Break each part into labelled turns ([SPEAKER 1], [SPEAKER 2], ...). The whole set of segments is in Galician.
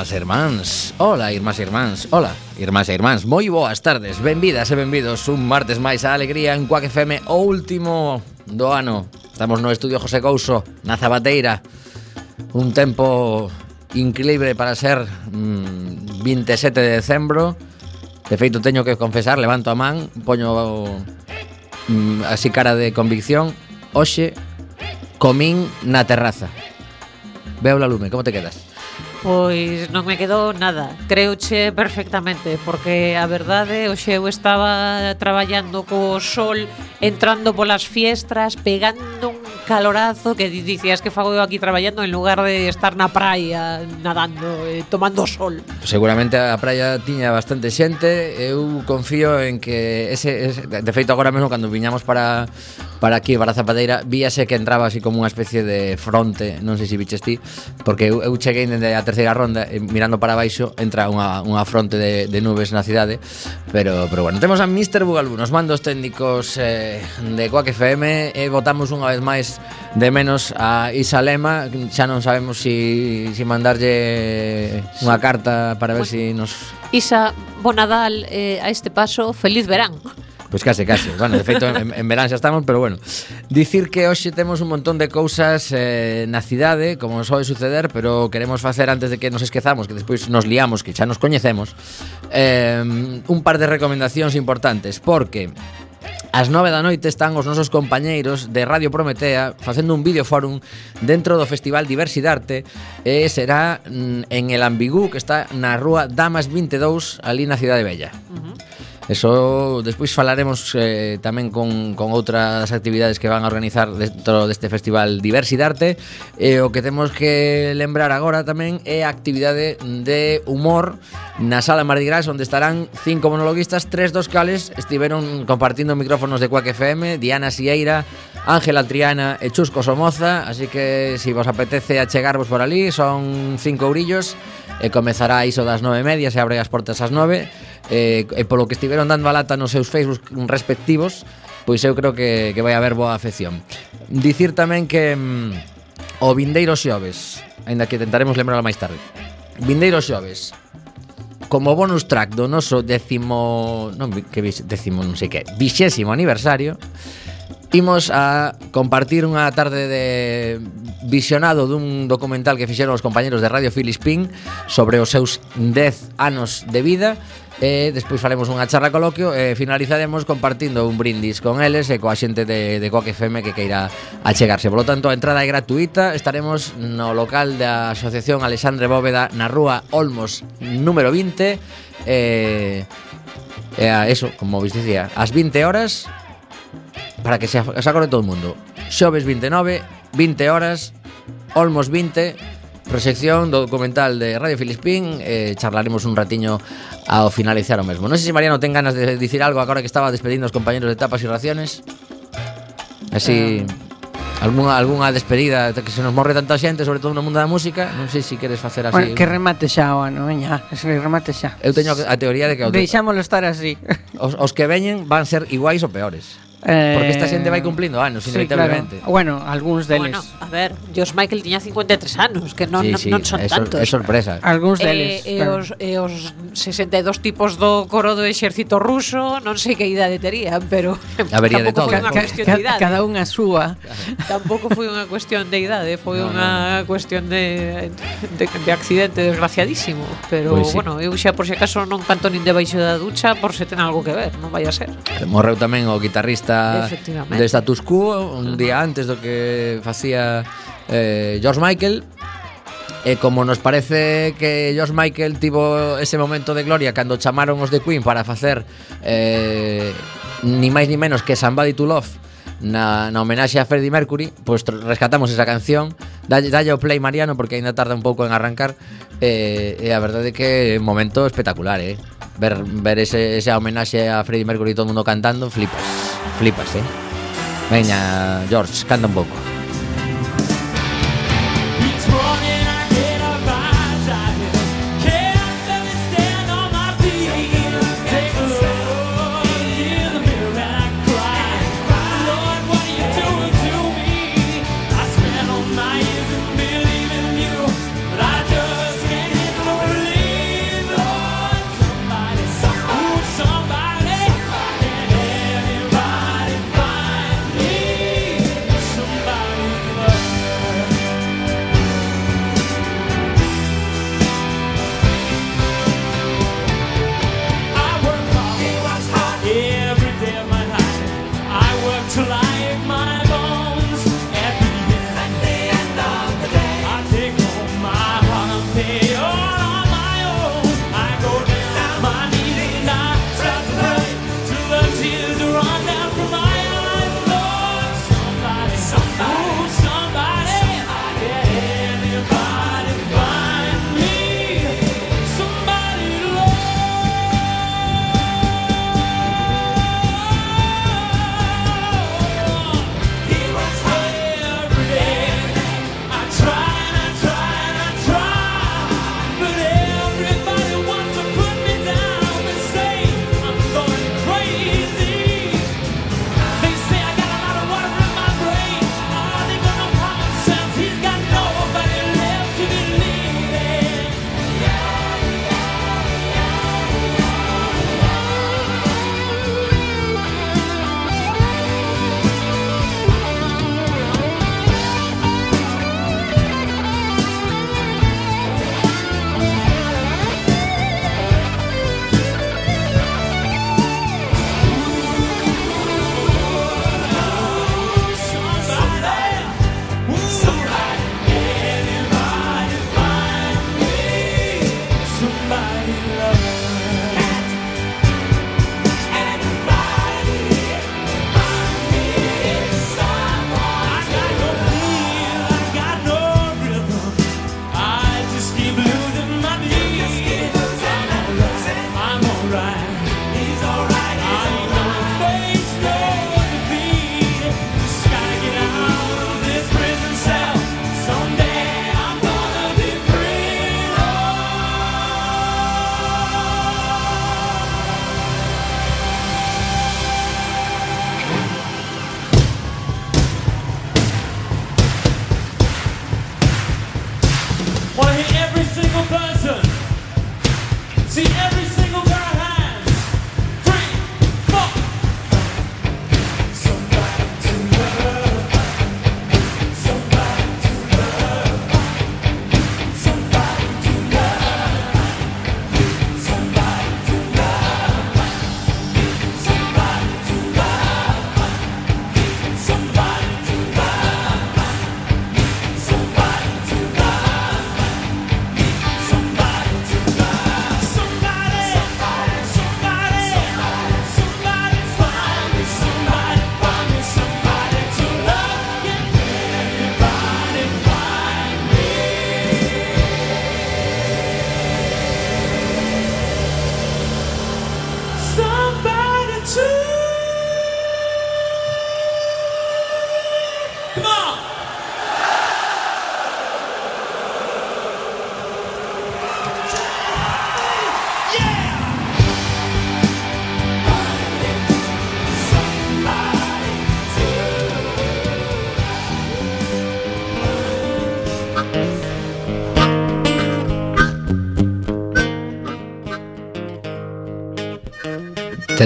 [SPEAKER 1] irmás e irmáns Ola, irmás e irmáns Ola, irmás e irmáns Moi boas tardes, benvidas e benvidos Un martes máis a alegría en Cuac FM O último do ano. Estamos no estudio José Couso Na Zabateira. Un tempo increíble para ser mm, 27 de decembro. De feito, teño que confesar, levanto a man Poño mm, así cara de convicción. Oxe, comín na terraza. Veo la lume, como te quedas?
[SPEAKER 2] Pois non me quedou nada, creuche perfectamente, porque a verdade, hoxe eu estaba traballando co sol, entrando polas fiestras, pegando un calorazo que dicías que fago eu aquí traballando en lugar de estar na praia nadando, eh, tomando sol.
[SPEAKER 1] Seguramente a praia tiña bastante xente, eu confío en que ese, ese de feito agora mesmo cando viñamos para para aquí para Zapateira, víase que entraba así como unha especie de fronte, non sei se viches ti, porque eu, eu cheguei dende a terceira ronda e, mirando para baixo entra unha, unha fronte de, de nubes na cidade, pero pero bueno, temos a Mr. Bugalú, nos mandos técnicos eh, de Coaque FM e votamos unha vez máis de menos a Isalema Xa non sabemos si, si mandarlle unha carta para ver bueno, si nos...
[SPEAKER 2] Isa, bo Nadal, eh, a este paso, feliz verán
[SPEAKER 1] Pois case, case. Bueno, de feito, en, en verán xa estamos, pero bueno. Dicir que hoxe temos un montón de cousas eh, na cidade, como nos suceder, pero queremos facer antes de que nos esquezamos, que despois nos liamos, que xa nos coñecemos, eh, un par de recomendacións importantes, porque As nove da noite están os nosos compañeiros de Radio Prometea facendo un videoforum dentro do Festival Diversidade e será mm, en el Ambigú que está na rúa Damas 22 ali na Cidade Bella. Uh -huh. Eso despois falaremos eh, tamén con, con outras actividades que van a organizar dentro deste festival Diversidade. E eh, o que temos que lembrar agora tamén é a actividade de humor na sala Mardi Gras onde estarán cinco monologuistas, tres dos cales estiveron compartindo micrófonos de Quack FM, Diana Sieira, Ángela Triana e Chusco Somoza, así que se si vos apetece achegarvos por ali, son cinco ourillos e comezará iso das nove e media, se abre as portas ás nove eh, e polo que estiveron dando a lata nos seus Facebook respectivos, pois eu creo que, que vai haber boa afección. Dicir tamén que mm, o vindeiro xoves, aínda que tentaremos lembrarlo máis tarde. Vindeiro xoves, como bonus track do noso décimo, non que décimo, non sei que, vixésimo aniversario, Imos a compartir unha tarde de visionado dun documental que fixeron os compañeros de Radio Filispín sobre os seus 10 anos de vida. E despois faremos unha charla coloquio e finalizaremos compartindo un brindis con eles e coa xente de, de Coque FM que queira achegarse. Por lo tanto, a entrada é gratuita, estaremos no local da Asociación Alexandre Bóveda na rúa Olmos número 20 e, e a eso, como vos dicía, ás 20 horas para que se, se acorde todo o mundo. Xoves 29, 20 horas, Olmos 20, proxección do documental de Radio Filispín eh, charlaremos un ratiño ao finalizar o mesmo. Non sei se Mariano ten ganas de dicir algo agora que estaba despedindo os compañeros de tapas e raciones. Así... Eh. Um... Alguna, alguna despedida que se nos morre tanta xente, sobre todo no mundo da música, non sei se queres facer así.
[SPEAKER 3] Bueno, que remate xa o ano, veña, que remate xa.
[SPEAKER 1] Eu teño a teoría de que...
[SPEAKER 3] Deixámoslo estar así.
[SPEAKER 1] Os, os que veñen van ser iguais ou peores. Eh, Porque esta xente vai cumplindo anos, sí, inevitablemente.
[SPEAKER 3] Claro. Bueno, algúns deles.
[SPEAKER 2] Bueno, a ver, George Michael tiña 53 anos, que non,
[SPEAKER 1] sí, sí,
[SPEAKER 2] non son
[SPEAKER 1] é sor,
[SPEAKER 2] tantos.
[SPEAKER 1] É sorpresa.
[SPEAKER 3] Algúns eh, deles.
[SPEAKER 2] Eh, claro. Eh, e, os, e os 62 tipos do coro do exército ruso, non sei que idade terían, pero
[SPEAKER 1] Habería de todo.
[SPEAKER 2] Foi unha cuestión de idade.
[SPEAKER 3] Cada unha súa.
[SPEAKER 2] Tampouco foi unha cuestión de idade, foi
[SPEAKER 1] no,
[SPEAKER 2] unha no. cuestión de, de, de accidente desgraciadísimo. Pero,
[SPEAKER 1] pues sí.
[SPEAKER 2] bueno, eu xa por se acaso non canto nin debaixo da ducha por se ten algo que ver, non vai a ser.
[SPEAKER 1] Morreu tamén o guitarrista
[SPEAKER 2] desta
[SPEAKER 1] de status quo un día antes do que facía eh, George Michael. E como nos parece que George Michael tivo ese momento de gloria cando chamaron os de Queen para facer eh, ni máis ni menos que Somebody to Love na, na homenaxe a Freddie Mercury, pois pues, rescatamos esa canción, dalle, dalle o play Mariano porque aínda tarda un pouco en arrancar, e, eh, e eh, a verdade é que é un momento espectacular, eh? Ver, ver ese, ese homenaxe a Freddie Mercury e todo o mundo cantando, flipas, flipas, eh? Veña, George, canta un pouco.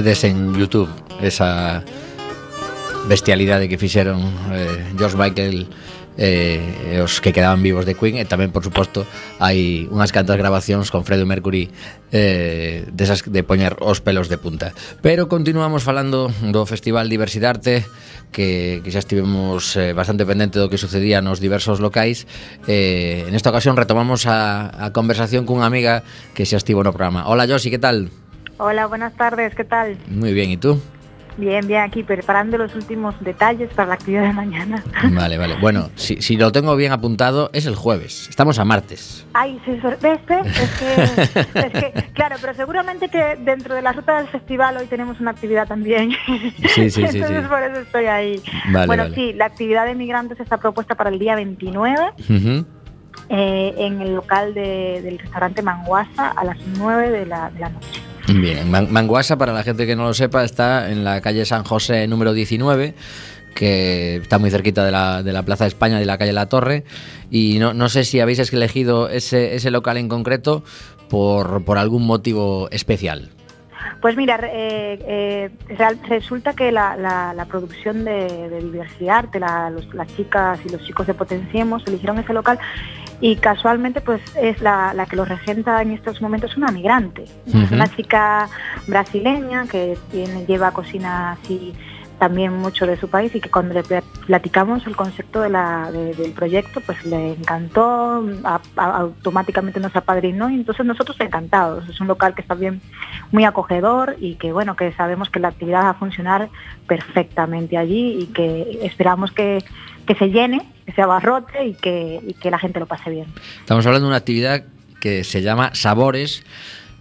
[SPEAKER 1] tedes en Youtube esa bestialidade que fixeron eh, George Michael eh, os que quedaban vivos de Queen e tamén por suposto hai unhas cantas grabacións con Freddie Mercury eh, desas de poñer os pelos de punta. Pero continuamos falando do Festival Diversidade que, que xa estivemos eh, bastante pendente do que sucedía nos diversos locais. Eh, en esta ocasión retomamos a, a conversación cunha amiga que xa estivo no programa. Hola Josi, que tal?
[SPEAKER 4] Hola, buenas tardes, ¿qué tal?
[SPEAKER 1] Muy bien, ¿y tú?
[SPEAKER 4] Bien, bien, aquí preparando los últimos detalles para la actividad de mañana.
[SPEAKER 1] Vale, vale. Bueno, si, si lo tengo bien apuntado, es el jueves. Estamos a martes.
[SPEAKER 4] Ay, ¿se sor- ¿ves? Es que, es que, claro, pero seguramente que dentro de la ruta del festival hoy tenemos una actividad también.
[SPEAKER 1] Sí, sí, sí,
[SPEAKER 4] Entonces
[SPEAKER 1] sí.
[SPEAKER 4] por eso estoy ahí.
[SPEAKER 1] Vale,
[SPEAKER 4] bueno,
[SPEAKER 1] vale.
[SPEAKER 4] sí, la actividad de migrantes está propuesta para el día 29
[SPEAKER 1] Ujú.
[SPEAKER 4] eh, en el local de- del restaurante Manguasa a las 9 de la, de la noche.
[SPEAKER 1] Bien, Man- Manguasa, para la gente que no lo sepa, está en la calle San José número 19, que está muy cerquita de la, Plaza de España de la calle La Torre. Y no, sé si habéis elegido ese, ese local en concreto por algún motivo especial.
[SPEAKER 4] Pues mira, eh, eh, resulta que la, la- la producción de, de Diversidad, de la- los- las chicas y los chicos de Potenciemos, eligieron ese local y casualmente pues es la, la que lo regenta en estos momentos una migrante, una chica brasileña que tiene, lleva cocina así también mucho de su país y que cuando le pla- platicamos el concepto de la, de- del proyecto pues le encantó, automáticamente nos apadrinó y entonces nosotros encantados. Es un local que está bien muy acogedor y que bueno que sabemos que la actividad va a funcionar perfectamente allí y que esperamos que, que se llene, que se abarrote y que, y que la gente lo pase bien.
[SPEAKER 1] Estamos hablando de una actividad que se llama Sabores.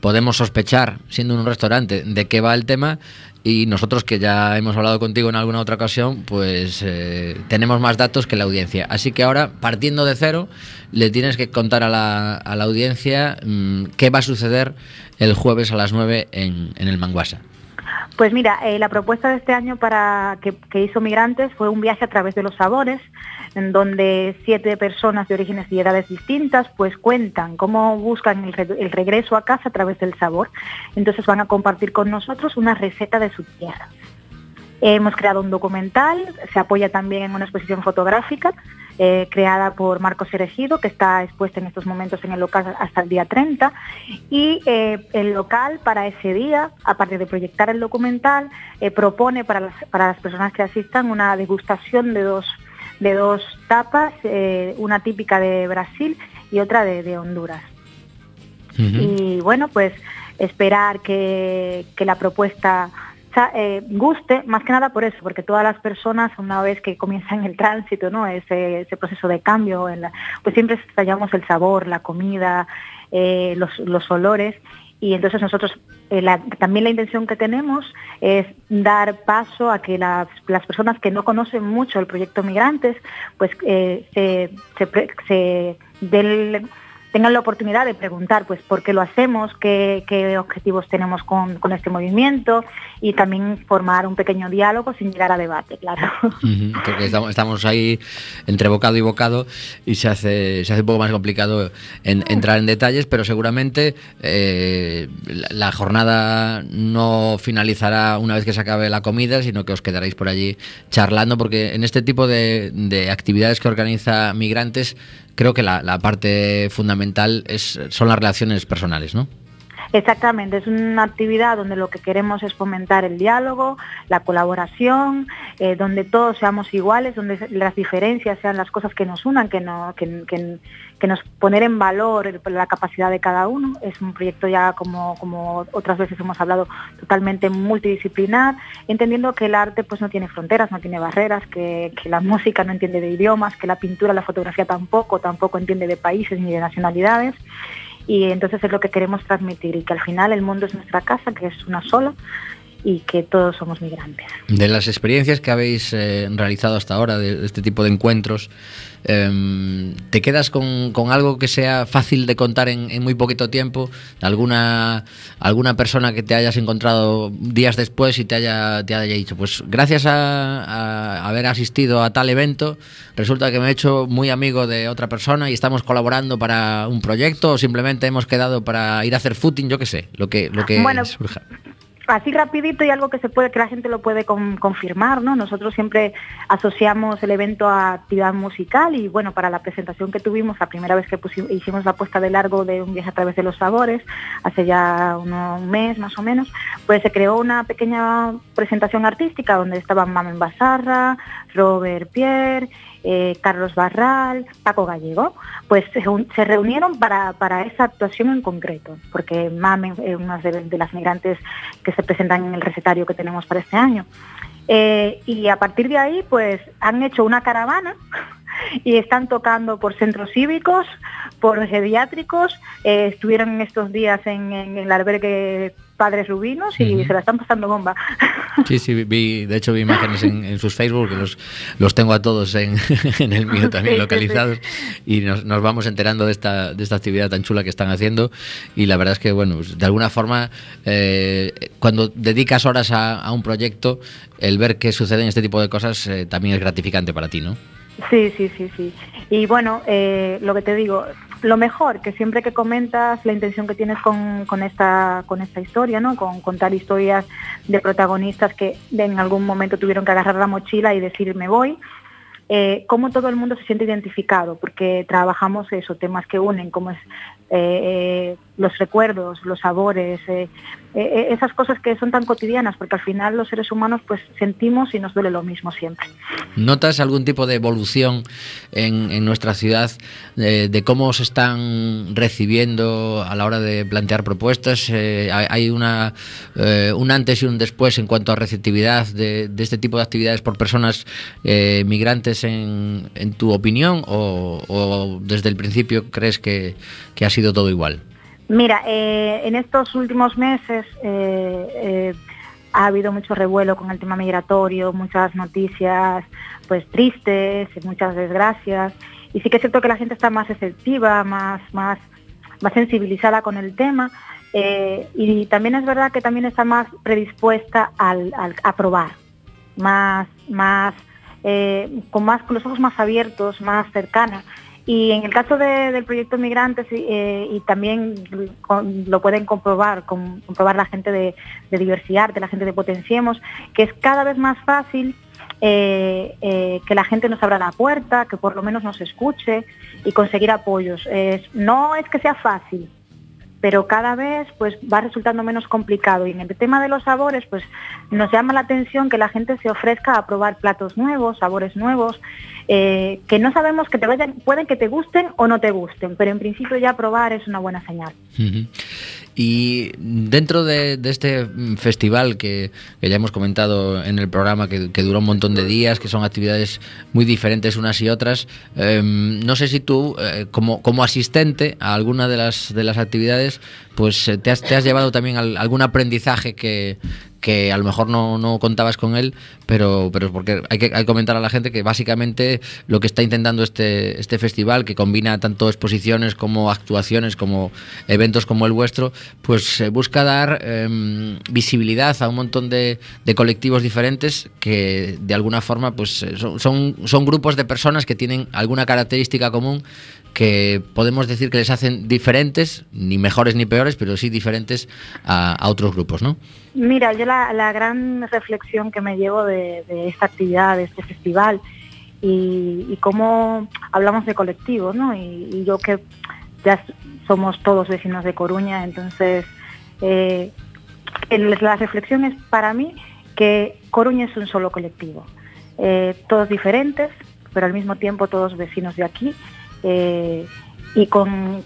[SPEAKER 1] Podemos sospechar, siendo un restaurante, de qué va el tema y nosotros que ya hemos hablado contigo en alguna otra ocasión, pues eh, tenemos más datos que la audiencia. Así que ahora, partiendo de cero, le tienes que contar a la, a la audiencia mm, qué va a suceder el jueves a las 9 en, en el Manguasa.
[SPEAKER 4] Pues mira, eh, la propuesta de este año para que, que hizo Migrantes fue un viaje a través de los sabores, en donde siete personas de orígenes y edades distintas pues cuentan cómo buscan el, re- el regreso a casa a través del sabor. Entonces van a compartir con nosotros una receta de su tierra. Hemos creado un documental, se apoya también en una exposición fotográfica eh, creada por Marcos Eregido, que está expuesta en estos momentos en el local hasta el día 30. Y eh, el local para ese día, aparte de proyectar el documental, eh, propone para las personas que asistan una degustación de dos, de dos tapas, eh, una típica de Brasil y otra de, de Honduras. Y bueno, pues esperar que, que la propuesta eh, guste, más que nada por eso, porque todas las personas, una vez que comienzan el tránsito, ¿no? ese, ese proceso de cambio, en la- pues siempre extrañamos el sabor, la comida, eh, los, los olores. Y entonces nosotros, eh, también la intención que tenemos es dar paso a que las, personas que no conocen mucho el proyecto Migrantes, pues eh, se, se, se den tengan la oportunidad de preguntar pues por qué lo hacemos, qué, objetivos tenemos con, este movimiento y también formar un pequeño diálogo sin llegar a debate, claro.
[SPEAKER 1] Porque estamos, estamos ahí entre bocado y bocado y se hace, se hace un poco más complicado en- entrar en detalles, pero seguramente eh, la, jornada no finalizará una vez que se acabe la comida, sino que os quedaréis por allí charlando, porque en este tipo de, de actividades que organiza Migrantes, creo que la parte fundamental es, son las relaciones personales, ¿no?
[SPEAKER 4] Exactamente, es una actividad donde lo que queremos es fomentar el diálogo, la colaboración, eh, donde todos seamos iguales, donde las diferencias sean las cosas que nos unan, que, no, que, que- que nos poner en valor la capacidad de cada uno. Es un proyecto ya, como, como otras veces hemos hablado, totalmente multidisciplinar, entendiendo que el arte pues no tiene fronteras, no tiene barreras, que, que la música no entiende de idiomas, que la pintura, la fotografía tampoco, tampoco entiende de países ni de nacionalidades y entonces es lo que queremos transmitir y que al final el mundo es nuestra casa, que es una sola y que todos somos migrantes.
[SPEAKER 1] De las experiencias que habéis eh, realizado hasta ahora, de, de este tipo de encuentros, em, ¿te quedas con, con algo que sea fácil de contar en, en muy poquito tiempo? ¿Alguna, ¿Alguna persona que te hayas encontrado días después y te haya, te haya dicho, pues gracias a, a haber asistido a tal evento, resulta que me he hecho muy amigo de otra persona y estamos colaborando para un proyecto o simplemente hemos quedado para ir a hacer footing, yo qué sé, lo que, lo que
[SPEAKER 4] Bueno,
[SPEAKER 1] surja?
[SPEAKER 4] Así rapidito y algo que se puede, que la gente lo puede con- confirmar, ¿no? Nosotros siempre asociamos el evento a actividad musical y bueno, para la presentación que tuvimos, la primera vez que hicimos la puesta de largo de un viaje a través de los sabores, hace ya un mes más o menos, pues se creó una pequeña presentación artística donde estaban Mamen Bazarra, Robert Pierre, eh, Carlos Barral, Paco Gallego, pues se, un- se reunieron para, para esa actuación en concreto, porque Mamen es una de, las migrantes que se presentan en el recetario que tenemos para este año. Eh, y a partir de ahí, pues han hecho una caravana y están tocando por centros cívicos, por geriátricos, eh, estuvieron estos días en el albergue Padres Rubinos y
[SPEAKER 1] Ujú.
[SPEAKER 4] se la están pasando bomba.
[SPEAKER 1] Sí, sí, vi, de hecho vi imágenes en, en sus Facebook, que los, los tengo a todos en, en el mío también
[SPEAKER 4] Sí, sí,
[SPEAKER 1] localizados, y nos, nos vamos enterando de esta, de esta actividad tan chula que están haciendo, y la verdad es que, bueno, pues, de alguna forma, eh, cuando dedicas horas a, a un proyecto, el ver que suceden este tipo de cosas eh, también es gratificante para ti, ¿no?
[SPEAKER 4] Sí, sí, sí, sí. Y bueno, eh, lo que te digo, lo mejor, que siempre que comentas la intención que tienes con, con esta, con esta historia, ¿no? Con contar historias de protagonistas que en algún momento tuvieron que agarrar la mochila y decir me voy, eh, cómo todo el mundo se siente identificado, porque trabajamos eso, temas que unen, como es eh, eh, los recuerdos, los sabores, eh, esas cosas que son tan cotidianas, porque al final los seres humanos pues sentimos y nos duele lo mismo siempre.
[SPEAKER 1] ¿Notas algún tipo de evolución en, en nuestra ciudad de, de cómo se están recibiendo a la hora de plantear propuestas? Eh, hay una, eh, un antes y un después en cuanto a receptividad de, este tipo de actividades por personas eh, migrantes en, en tu opinión o, desde el principio crees que ha sido todo igual?
[SPEAKER 4] Mira, eh, en estos últimos meses eh, eh, ha habido mucho revuelo con el tema migratorio, muchas noticias pues tristes, muchas desgracias. Y sí que es cierto que la gente está más receptiva, más, más, más sensibilizada con el tema. y también es verdad que también está más predispuesta a probar, más, más, con más, con los ojos más abiertos, más cercana. Y en el caso de- del proyecto Migrantes, eh, y también lo pueden comprobar, comprobar la gente de, Diversidad, de la gente de Potenciemos, que es cada vez más fácil eh, eh, que la gente nos abra la puerta, que por lo menos nos escuche y conseguir apoyos. No es que sea fácil, pero cada vez pues va resultando menos complicado y en el tema de los sabores pues nos llama la atención que la gente se ofrezca a probar platos nuevos, sabores nuevos, eh, que no sabemos que te vayan, pueden que te gusten o no te gusten, pero en principio ya probar es una buena señal.
[SPEAKER 1] Y dentro de, este mm, festival que, ya hemos comentado en el programa, que, que duró un montón de días, que son actividades muy diferentes unas y otras, em, no sé si tú, eh, como, como asistente a alguna de las, de las actividades, pues eh, te has, te has llevado también al- algún aprendizaje que, que a lo mejor no, no contabas con él, pero, pero porque hay que, comentar a la gente que básicamente lo que está intentando este, este festival, que combina tanto exposiciones como actuaciones, como eventos como el vuestro, pues busca dar em, visibilidad a un montón de, de colectivos diferentes que de alguna forma pues eh, son, son, son grupos de personas que tienen alguna característica común que podemos decir que les hacen diferentes, ni mejores ni peores, pero sí diferentes a, otros grupos, ¿no?
[SPEAKER 4] Mira, yo la, gran reflexión que me llevo de, esta actividad, de este festival, y, cómo hablamos de colectivos, ¿no? Y, yo que ya somos todos vecinos de Coruña, entonces eh, la reflexión es para mí que Coruña es un solo colectivo, eh, todos diferentes, pero al mismo tiempo todos vecinos de aquí, eh, y con,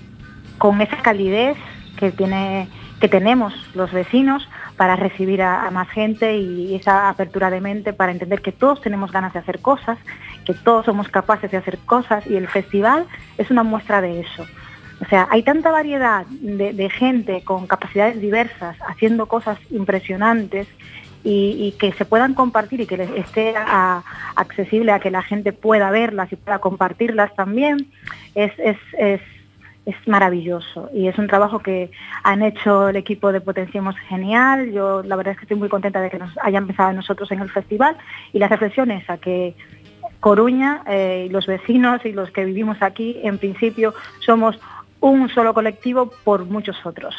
[SPEAKER 4] con esa calidez que tiene que tenemos los vecinos para recibir a, más gente y esa apertura de mente para entender que todos tenemos ganas de hacer cosas, que todos somos capaces de hacer cosas y el festival es una muestra de eso. O sea, hay tanta variedad de gente con capacidades diversas haciendo cosas impresionantes y, que se puedan compartir y que les esté accesible a que la gente pueda verlas y pueda compartirlas también, es, es, es, es maravilloso. Y es un trabajo que han hecho el equipo de Potenciemos genial. Yo la verdad es que estoy muy contenta de que nos hayan pensado en nosotros en el festival y la reflexión es a que Coruña eh, y los vecinos y los que vivimos aquí, en principio, somos un solo colectivo por muchos otros.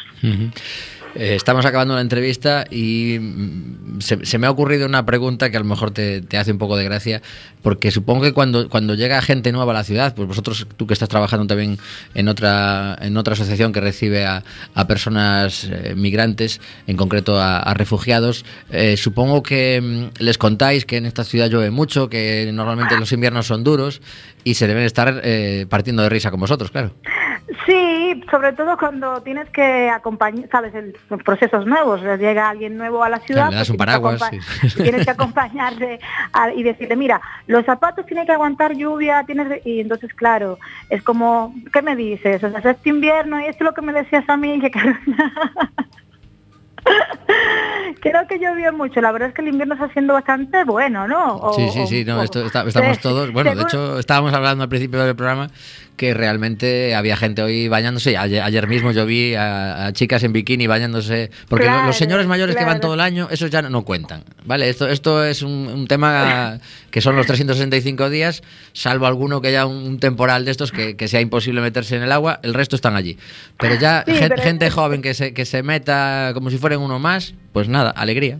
[SPEAKER 1] Eh, estamos acabando la entrevista y mm, se, se me ha ocurrido una pregunta que a lo mejor te, hace un poco de gracia, porque supongo que cuando, cuando llega gente nueva a la ciudad, pues vosotros, tú que estás trabajando también en otra, en otra asociación que recibe a, personas eh, migrantes, en concreto a, refugiados, eh, supongo que mm, les contáis que en esta ciudad llueve mucho, que normalmente los inviernos son duros y se deben estar partiendo de risa con vosotros, claro.
[SPEAKER 4] Sí, sobre todo cuando tienes que acompañar, sabes, los procesos nuevos, llega alguien nuevo a la ciudad,
[SPEAKER 1] le das
[SPEAKER 4] pues
[SPEAKER 1] un
[SPEAKER 4] tienes que
[SPEAKER 1] paraguas, sí.
[SPEAKER 4] tienes que acompañarle a- y decirle, mira, los zapatos tienen que aguantar lluvia, tienes que-". y entonces claro, es como, ¿qué me dices? O sea, es este invierno y esto es lo que me decías a mí, que Creo que llovió mucho. La verdad es que el invierno está siendo bastante bueno, ¿no? O-
[SPEAKER 1] Sí, sí, sí, no,
[SPEAKER 4] o-
[SPEAKER 1] esto- está- estamos todos. Bueno, de hecho, estábamos hablando al principio del programa que realmente había gente hoy bañándose. Ayer, ayer mismo yo vi a, a chicas en bikini bañándose. Porque
[SPEAKER 4] Claro,
[SPEAKER 1] los señores mayores que van todo el año, esos ya no, no cuentan. ¿Vale? Esto, esto es un, un tema que son los 365 días, salvo alguno que haya un, un temporal de estos que, que sea imposible meterse en el agua, el resto están allí. Pero ya
[SPEAKER 4] Sí,
[SPEAKER 1] gen-
[SPEAKER 4] pero es-
[SPEAKER 1] gente joven que se, que se meta como si fueran uno más, pues nada, alegría.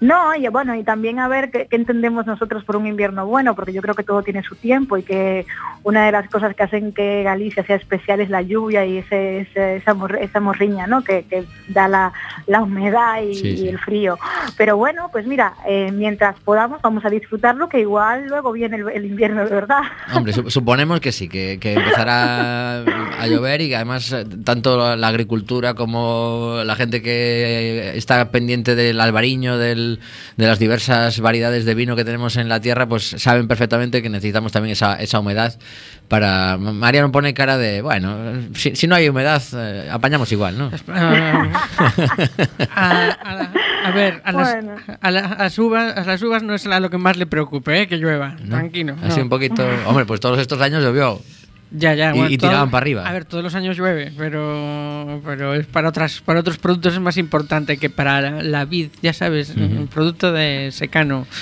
[SPEAKER 4] No, y bueno, y también a ver qué, qué entendemos nosotros por un invierno bueno, porque yo creo que todo tiene su tiempo y que una de las cosas que hacen que Galicia sea especial es la lluvia y ese, ese- esa, mor- esa morriña, ¿no? Que, que da la, la humedad y,
[SPEAKER 1] Sí, sí.
[SPEAKER 4] y el frío. Pero bueno, pues mira, eh, mientras podamos vamos a disfrutarlo, que igual luego viene el, el invierno de verdad.
[SPEAKER 1] Hombre, su- suponemos que sí, que, que empezará a llover y que además eh, tanto la agricultura como la gente que está pendiente del albariño, del- de las diversas variedades de vino que tenemos en la tierra, pues saben perfectamente que necesitamos también esa, esa humedad para... María no pone cara de, bueno, si, si no hay humedad, eh, apañamos igual, ¿no?
[SPEAKER 3] Ah, a, a la- a ver, a las,
[SPEAKER 4] Bueno.
[SPEAKER 3] a, la- a las uvas, a las uvas no es a lo que más le preocupe, ¿eh? que llueva.
[SPEAKER 1] ¿no?
[SPEAKER 3] Tranquilo.
[SPEAKER 1] Así
[SPEAKER 3] no.
[SPEAKER 1] un poquito... Hombre, pues todos estos años llovió.
[SPEAKER 3] Ya, ya.
[SPEAKER 1] Y- y tiraban para arriba.
[SPEAKER 3] A ver, todos los años llueve, pero, pero es para otras, para otros productos es más importante que para la, la vid, ya sabes, un producto de secano.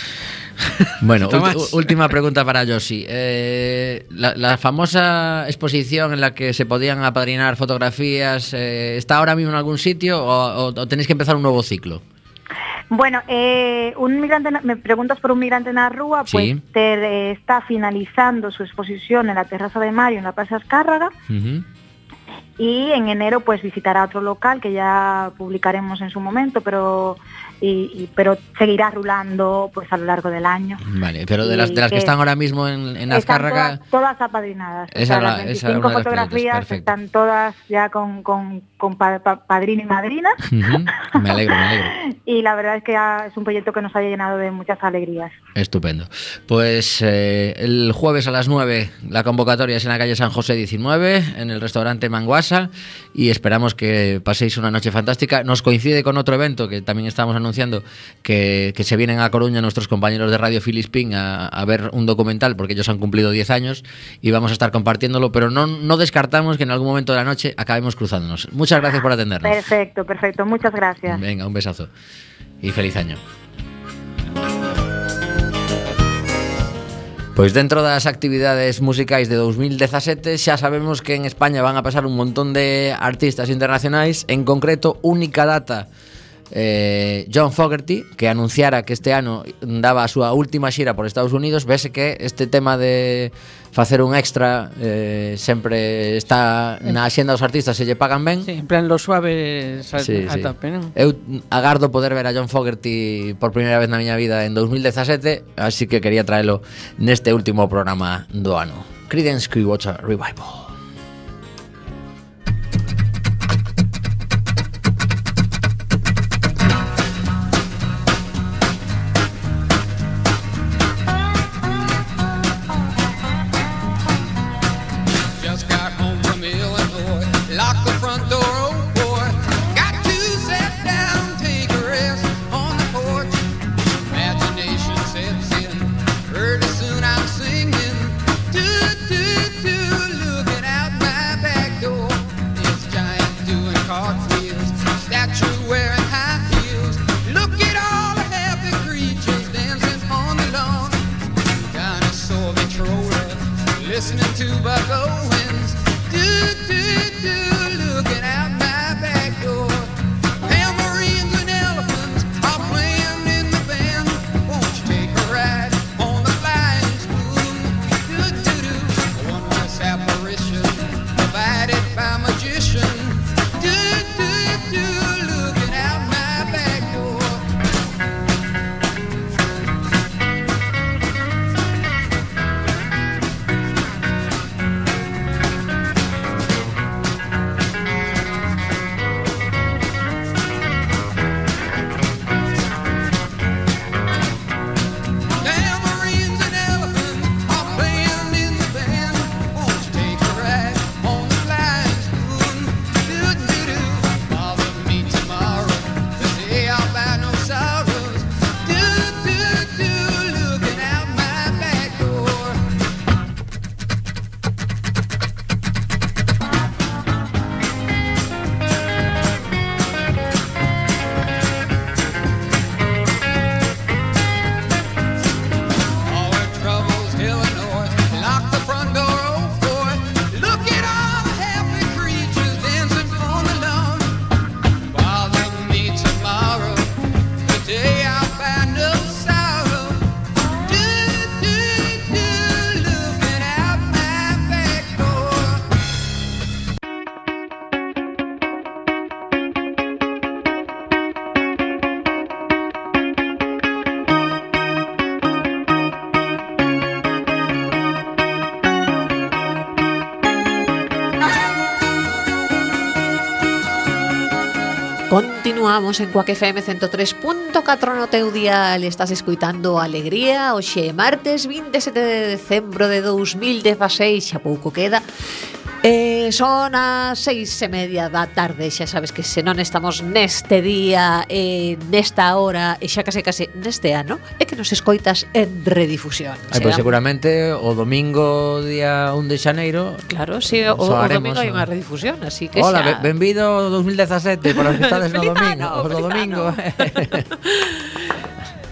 [SPEAKER 1] Bueno, última pregunta para Josi. Eh, la, la famosa exposición en la que se podían apadrinar fotografías, eh, ¿está ahora mismo en algún sitio o, o- o tenéis que empezar un nuevo ciclo?
[SPEAKER 4] Bueno, eh, un migrante, me preguntas por un migrante en la Rúa, pues
[SPEAKER 1] Sí.
[SPEAKER 4] te, eh, está finalizando su exposición en la terraza de Mario, en la Plaza Escárraga,
[SPEAKER 1] Ujú.
[SPEAKER 4] y en enero pues visitará otro local que ya publicaremos en su momento, pero y, y- pero seguirá rulando pues a lo largo del año.
[SPEAKER 1] Vale, pero de las, de las que
[SPEAKER 4] que
[SPEAKER 1] están ahora mismo en, en Azcárraga,
[SPEAKER 4] todas, todas apadrinadas. O
[SPEAKER 1] Esa
[SPEAKER 4] sea,
[SPEAKER 1] era-
[SPEAKER 4] las
[SPEAKER 1] esa
[SPEAKER 4] 25
[SPEAKER 1] era una de las preguntas,
[SPEAKER 4] fotografías están todas ya con, con, con pa- pa- padrino y madrina.
[SPEAKER 1] Me alegro, me alegro.
[SPEAKER 4] Y la verdad es que es un proyecto que nos ha llenado de muchas alegrías.
[SPEAKER 1] Estupendo. Pues eh, el jueves a las 9 la convocatoria es en la calle San José 19, en el restaurante Manguasi.
[SPEAKER 5] Y esperamos que paséis una noche fantástica. Nos coincide con otro evento que también estamos anunciando que, que se vienen a Coruña nuestros compañeros de Radio Filispín a, a ver un documental porque ellos han cumplido 10 años y vamos a estar compartiéndolo, pero no, no descartamos que en algún momento de la noche acabemos cruzándonos. Muchas gracias por atendernos.
[SPEAKER 4] Perfecto, perfecto. Muchas gracias.
[SPEAKER 5] Venga, un besazo y feliz año. Pois dentro das actividades musicais de 2017 xa sabemos que en España van a pasar un montón de artistas internacionais, en concreto única data eh, John Fogerty que anunciara que este ano daba a súa última xira por Estados Unidos. Vese que este tema de facer un extra eh, sempre está eh. na axenda dos artistas se lle pagan ben.
[SPEAKER 3] Sí, en plan lo suave a,
[SPEAKER 5] sí,
[SPEAKER 3] a
[SPEAKER 5] sí.
[SPEAKER 3] tope, non?
[SPEAKER 5] Eu agardo poder ver a John Fogerty por primeira vez na miña vida en 2017, así que quería traelo neste último programa do ano. Creedence Clearwater Revival.
[SPEAKER 2] Continuamos en Cuac FM 103.4 no teu dial Estás escuitando Alegría Oxe martes 27 de decembro de 2016 Xa pouco queda. Eh, son as seis e media da tarde Xa sabes que se non estamos neste día eh, Nesta hora E xa case case neste ano É que nos escoitas en redifusión.
[SPEAKER 5] Ay, pois
[SPEAKER 2] pues
[SPEAKER 5] Seguramente o domingo día 1 de xaneiro
[SPEAKER 2] Claro, sí, o, o domingo hai unha redifusión así que
[SPEAKER 5] Hola,
[SPEAKER 2] xa...
[SPEAKER 5] benvido 2017 Polas festades no domingo
[SPEAKER 2] ano,
[SPEAKER 5] O do domingo.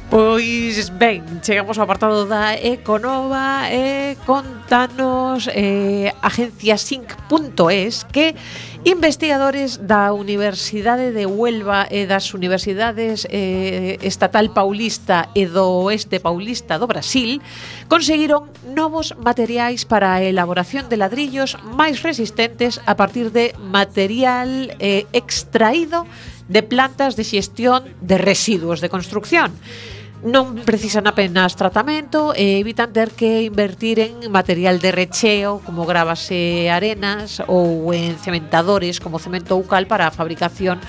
[SPEAKER 2] Pois ben, chegamos ao apartado da Econova e contanos eh, agenciasync.es que investigadores da Universidade de Huelva e das Universidades eh, Estatal Paulista e do Oeste Paulista do Brasil conseguiron novos materiais para a elaboración de ladrillos máis resistentes a partir de material eh, extraído de plantas de xestión de residuos de construcción non precisan apenas tratamento e evitan ter que invertir en material de recheo como gravas e arenas ou en cementadores como cemento ou cal para a fabricación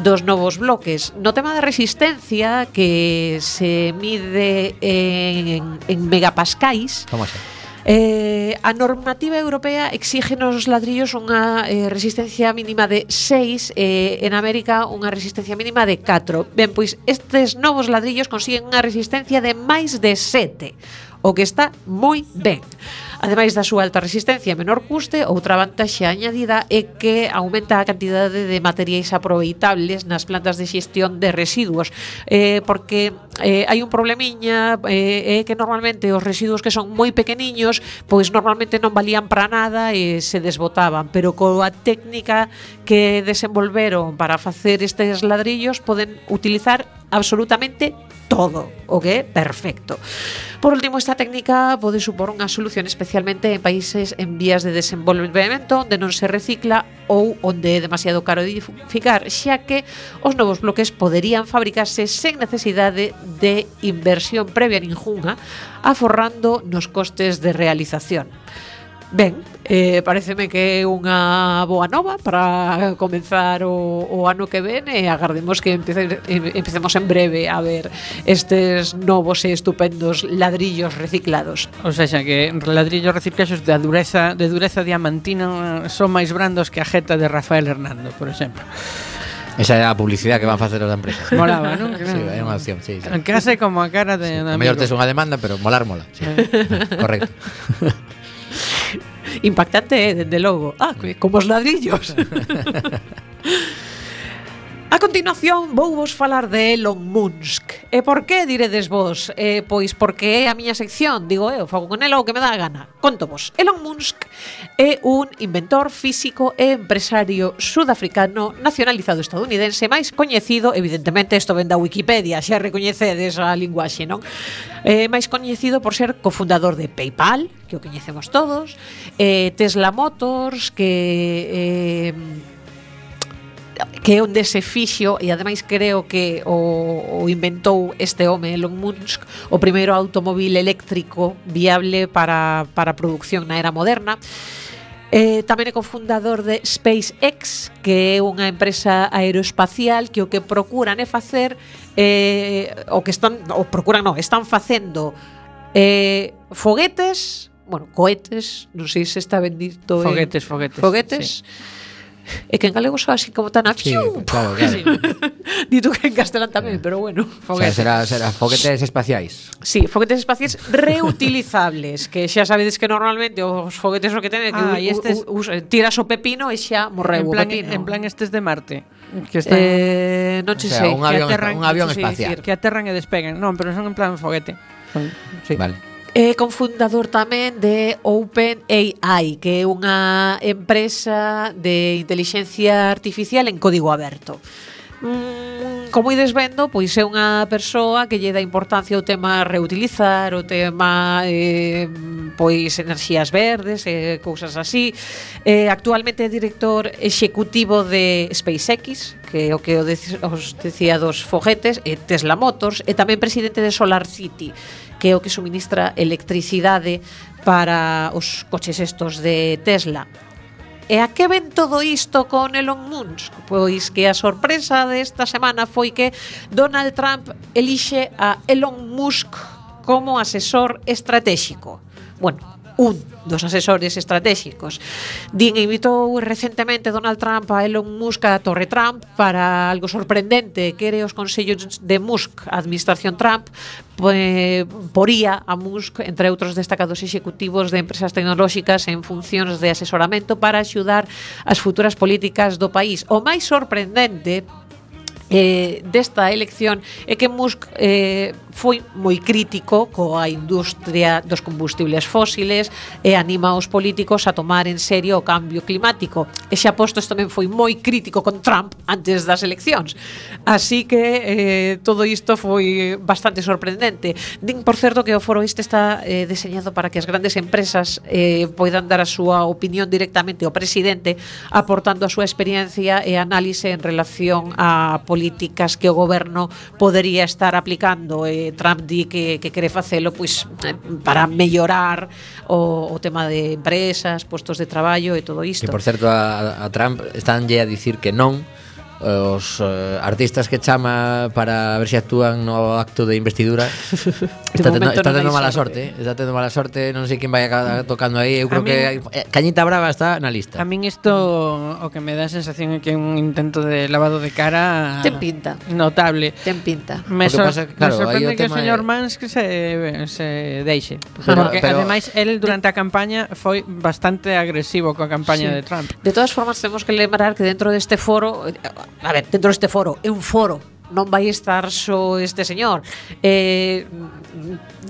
[SPEAKER 2] dos novos bloques. No tema da resistencia que se mide en, en megapascais,
[SPEAKER 5] Como xa?
[SPEAKER 2] Eh, a normativa europea exige nos ladrillos unha eh, resistencia mínima de 6 eh, en América unha resistencia mínima de 4 ben, pois estes novos ladrillos consiguen unha resistencia de máis de 7 o que está moi ben. Ademais da súa alta resistencia e menor custe, outra vantaxe añadida é que aumenta a cantidade de materiais aproveitables nas plantas de xestión de residuos, eh, porque eh, hai un problemiña eh, é que normalmente os residuos que son moi pequeniños, pois normalmente non valían para nada e se desbotaban, pero coa técnica que desenvolveron para facer estes ladrillos poden utilizar absolutamente todo, o que é perfecto. Por último, esta técnica pode supor unha solución especialmente en países en vías de desenvolvemento onde non se recicla ou onde é demasiado caro edificar, xa que os novos bloques poderían fabricarse sen necesidade de inversión previa ningunha, aforrando nos costes de realización. Ben, eh, pareceme que é unha boa nova para comenzar o, o ano que ven e agardemos que empece, empecemos en breve a ver estes novos e estupendos ladrillos reciclados.
[SPEAKER 3] O sea, xa que ladrillos reciclados de dureza de dureza diamantina son máis brandos que a jeta de Rafael Hernando, por exemplo.
[SPEAKER 1] Esa é a publicidade que van facer as empresas.
[SPEAKER 3] Molaba, non?
[SPEAKER 1] Sí, é unha opción, sí, sí.
[SPEAKER 3] Case como a cara de sí,
[SPEAKER 1] amigo. Mellor tes unha demanda, pero molar mola. Sí. Correcto.
[SPEAKER 2] Impactante, eh, dende logo. Ah, como os ladrillos. A continuación vou vos falar de Elon Musk. E por que diredes vos? Eh, pois porque é a miña sección, digo eu, fago con ela o que me dá a gana. Conto vos, Elon Musk é un inventor físico e empresario sudafricano nacionalizado estadounidense máis coñecido, evidentemente isto ven da Wikipedia, xa recoñecedes a linguaxe, non? Eh, máis coñecido por ser cofundador de PayPal, que o coñecemos todos, eh, Tesla Motors, que... Eh, que é onde se fixo e ademais creo que o, o inventou este home Elon Musk o primeiro automóvil eléctrico viable para, para a producción na era moderna. Eh, tamén é cofundador de SpaceX, que é unha empresa aeroespacial que o que procuran é facer eh, o que están, o procuran non, están facendo eh, foguetes, bueno, cohetes, non sei se está bendito foguetes, en,
[SPEAKER 3] foguetes, foguetes,
[SPEAKER 2] sí. É que en galego soa así como tan a fiu, sí,
[SPEAKER 1] claro, claro.
[SPEAKER 2] Dito que en castelán tamén, eh. pero bueno, foguetes.
[SPEAKER 1] O sea, será, será foguetes espaciais.
[SPEAKER 2] Sí, foguetes espaciais reutilizables, que xa sabedes que normalmente os foguetes o que tenes que
[SPEAKER 3] ah,
[SPEAKER 2] u,
[SPEAKER 3] estes...
[SPEAKER 2] u, u, eh, tiras o pepino e xa morreu
[SPEAKER 3] en plan, o
[SPEAKER 2] pepino.
[SPEAKER 3] En plan estes de Marte. Que están...
[SPEAKER 2] Eh, non che o
[SPEAKER 1] sea,
[SPEAKER 2] sei.
[SPEAKER 1] Un avión, que
[SPEAKER 2] aterran,
[SPEAKER 1] un avión espacial.
[SPEAKER 3] Que aterran e despegan. Non, pero son en plan foguete. Sí.
[SPEAKER 1] Vale.
[SPEAKER 2] É confundador tamén de OpenAI, que é unha empresa de inteligencia artificial en código aberto. Mm, como ides vendo, pois é unha persoa que lle dá importancia ao tema reutilizar, o tema eh, pois enerxías verdes e eh, cousas así. Eh, actualmente é director executivo de SpaceX, que é o que os decía dos foguetes, e Tesla Motors, e tamén presidente de Solar City, que é o que suministra electricidade para os coches estos de Tesla. E a que ven todo isto con Elon Musk? Pois que a sorpresa desta semana foi que Donald Trump elixe a Elon Musk como asesor estratégico. Bueno, un dos asesores estratégicos. Din invitou recentemente Donald Trump a Elon Musk a Torre Trump para algo sorprendente, que era os consellos de Musk, a administración Trump, eh, poría a Musk, entre outros destacados executivos de empresas tecnolóxicas en funcións de asesoramento para axudar as futuras políticas do país. O máis sorprendente eh, desta elección é que Musk eh, foi moi crítico coa industria dos combustibles fósiles e anima os políticos a tomar en serio o cambio climático. E xa postos tamén foi moi crítico con Trump antes das eleccións. Así que eh, todo isto foi bastante sorprendente. Din, por certo, que o foro este está eh, deseñado para que as grandes empresas eh, poidan dar a súa opinión directamente ao presidente aportando a súa experiencia e análise en relación a política políticas que o goberno podería estar aplicando e Trump di que, que quere facelo pois eh, para mellorar o, o tema de empresas, postos de traballo e todo isto.
[SPEAKER 1] Que por certo a, a Trump estánlle a dicir que non Eh, os eh, artistas que chama para ver se si actúan no acto de investidura está tendo, está tendo
[SPEAKER 2] no
[SPEAKER 1] mala
[SPEAKER 2] sorte,
[SPEAKER 1] sorte está tendo mala sorte, non sei quen vai acabar tocando aí, eu creo a que
[SPEAKER 3] min,
[SPEAKER 1] eh, Cañita Brava está na lista.
[SPEAKER 3] A min isto o que me dá a sensación é que é un intento de lavado de cara
[SPEAKER 2] ten pinta.
[SPEAKER 3] Notable.
[SPEAKER 2] Ten pinta.
[SPEAKER 3] Me, sor
[SPEAKER 1] pasa, claro,
[SPEAKER 3] me sorprende
[SPEAKER 1] o
[SPEAKER 3] que o señor
[SPEAKER 1] é...
[SPEAKER 3] Mans que se, se deixe.
[SPEAKER 1] Pero,
[SPEAKER 3] porque
[SPEAKER 1] pero,
[SPEAKER 3] ademais el durante de... a campaña foi bastante agresivo coa campaña
[SPEAKER 2] sí.
[SPEAKER 3] de Trump.
[SPEAKER 2] De todas formas temos que lembrar que dentro deste foro a ver, dentro deste foro, é un foro non vai estar só este señor eh,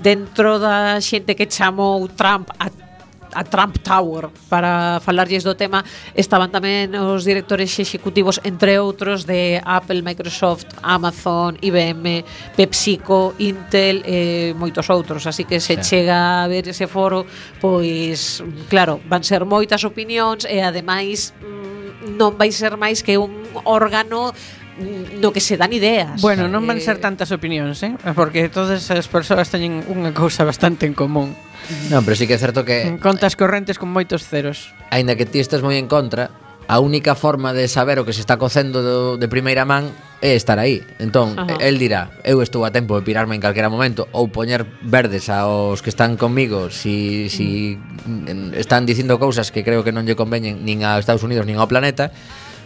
[SPEAKER 2] dentro da xente que chamou Trump a a Trump Tower para falarlles do tema estaban tamén os directores executivos entre outros de Apple, Microsoft, Amazon, IBM, PepsiCo, Intel e eh, moitos outros, así que se
[SPEAKER 1] sí.
[SPEAKER 2] chega a ver ese foro, pois claro, van ser moitas opinións e ademais mm, non vai ser máis que un órgano mm, no que se dan ideas.
[SPEAKER 3] Bueno, non van
[SPEAKER 2] eh,
[SPEAKER 3] ser tantas opinións, eh? porque todas as persoas teñen unha cousa bastante en común.
[SPEAKER 1] Non, pero sí que é certo que...
[SPEAKER 3] Contas correntes con moitos ceros.
[SPEAKER 1] Ainda que ti estás moi en contra, a única forma de saber o que se está cocendo do, de primeira man é estar aí. Entón,
[SPEAKER 2] Ajá.
[SPEAKER 1] el dirá, eu estou a tempo de pirarme en calquera momento ou poñer verdes aos que están comigo si, si mm. están dicindo cousas que creo que non lle conveñen nin a Estados Unidos nin ao planeta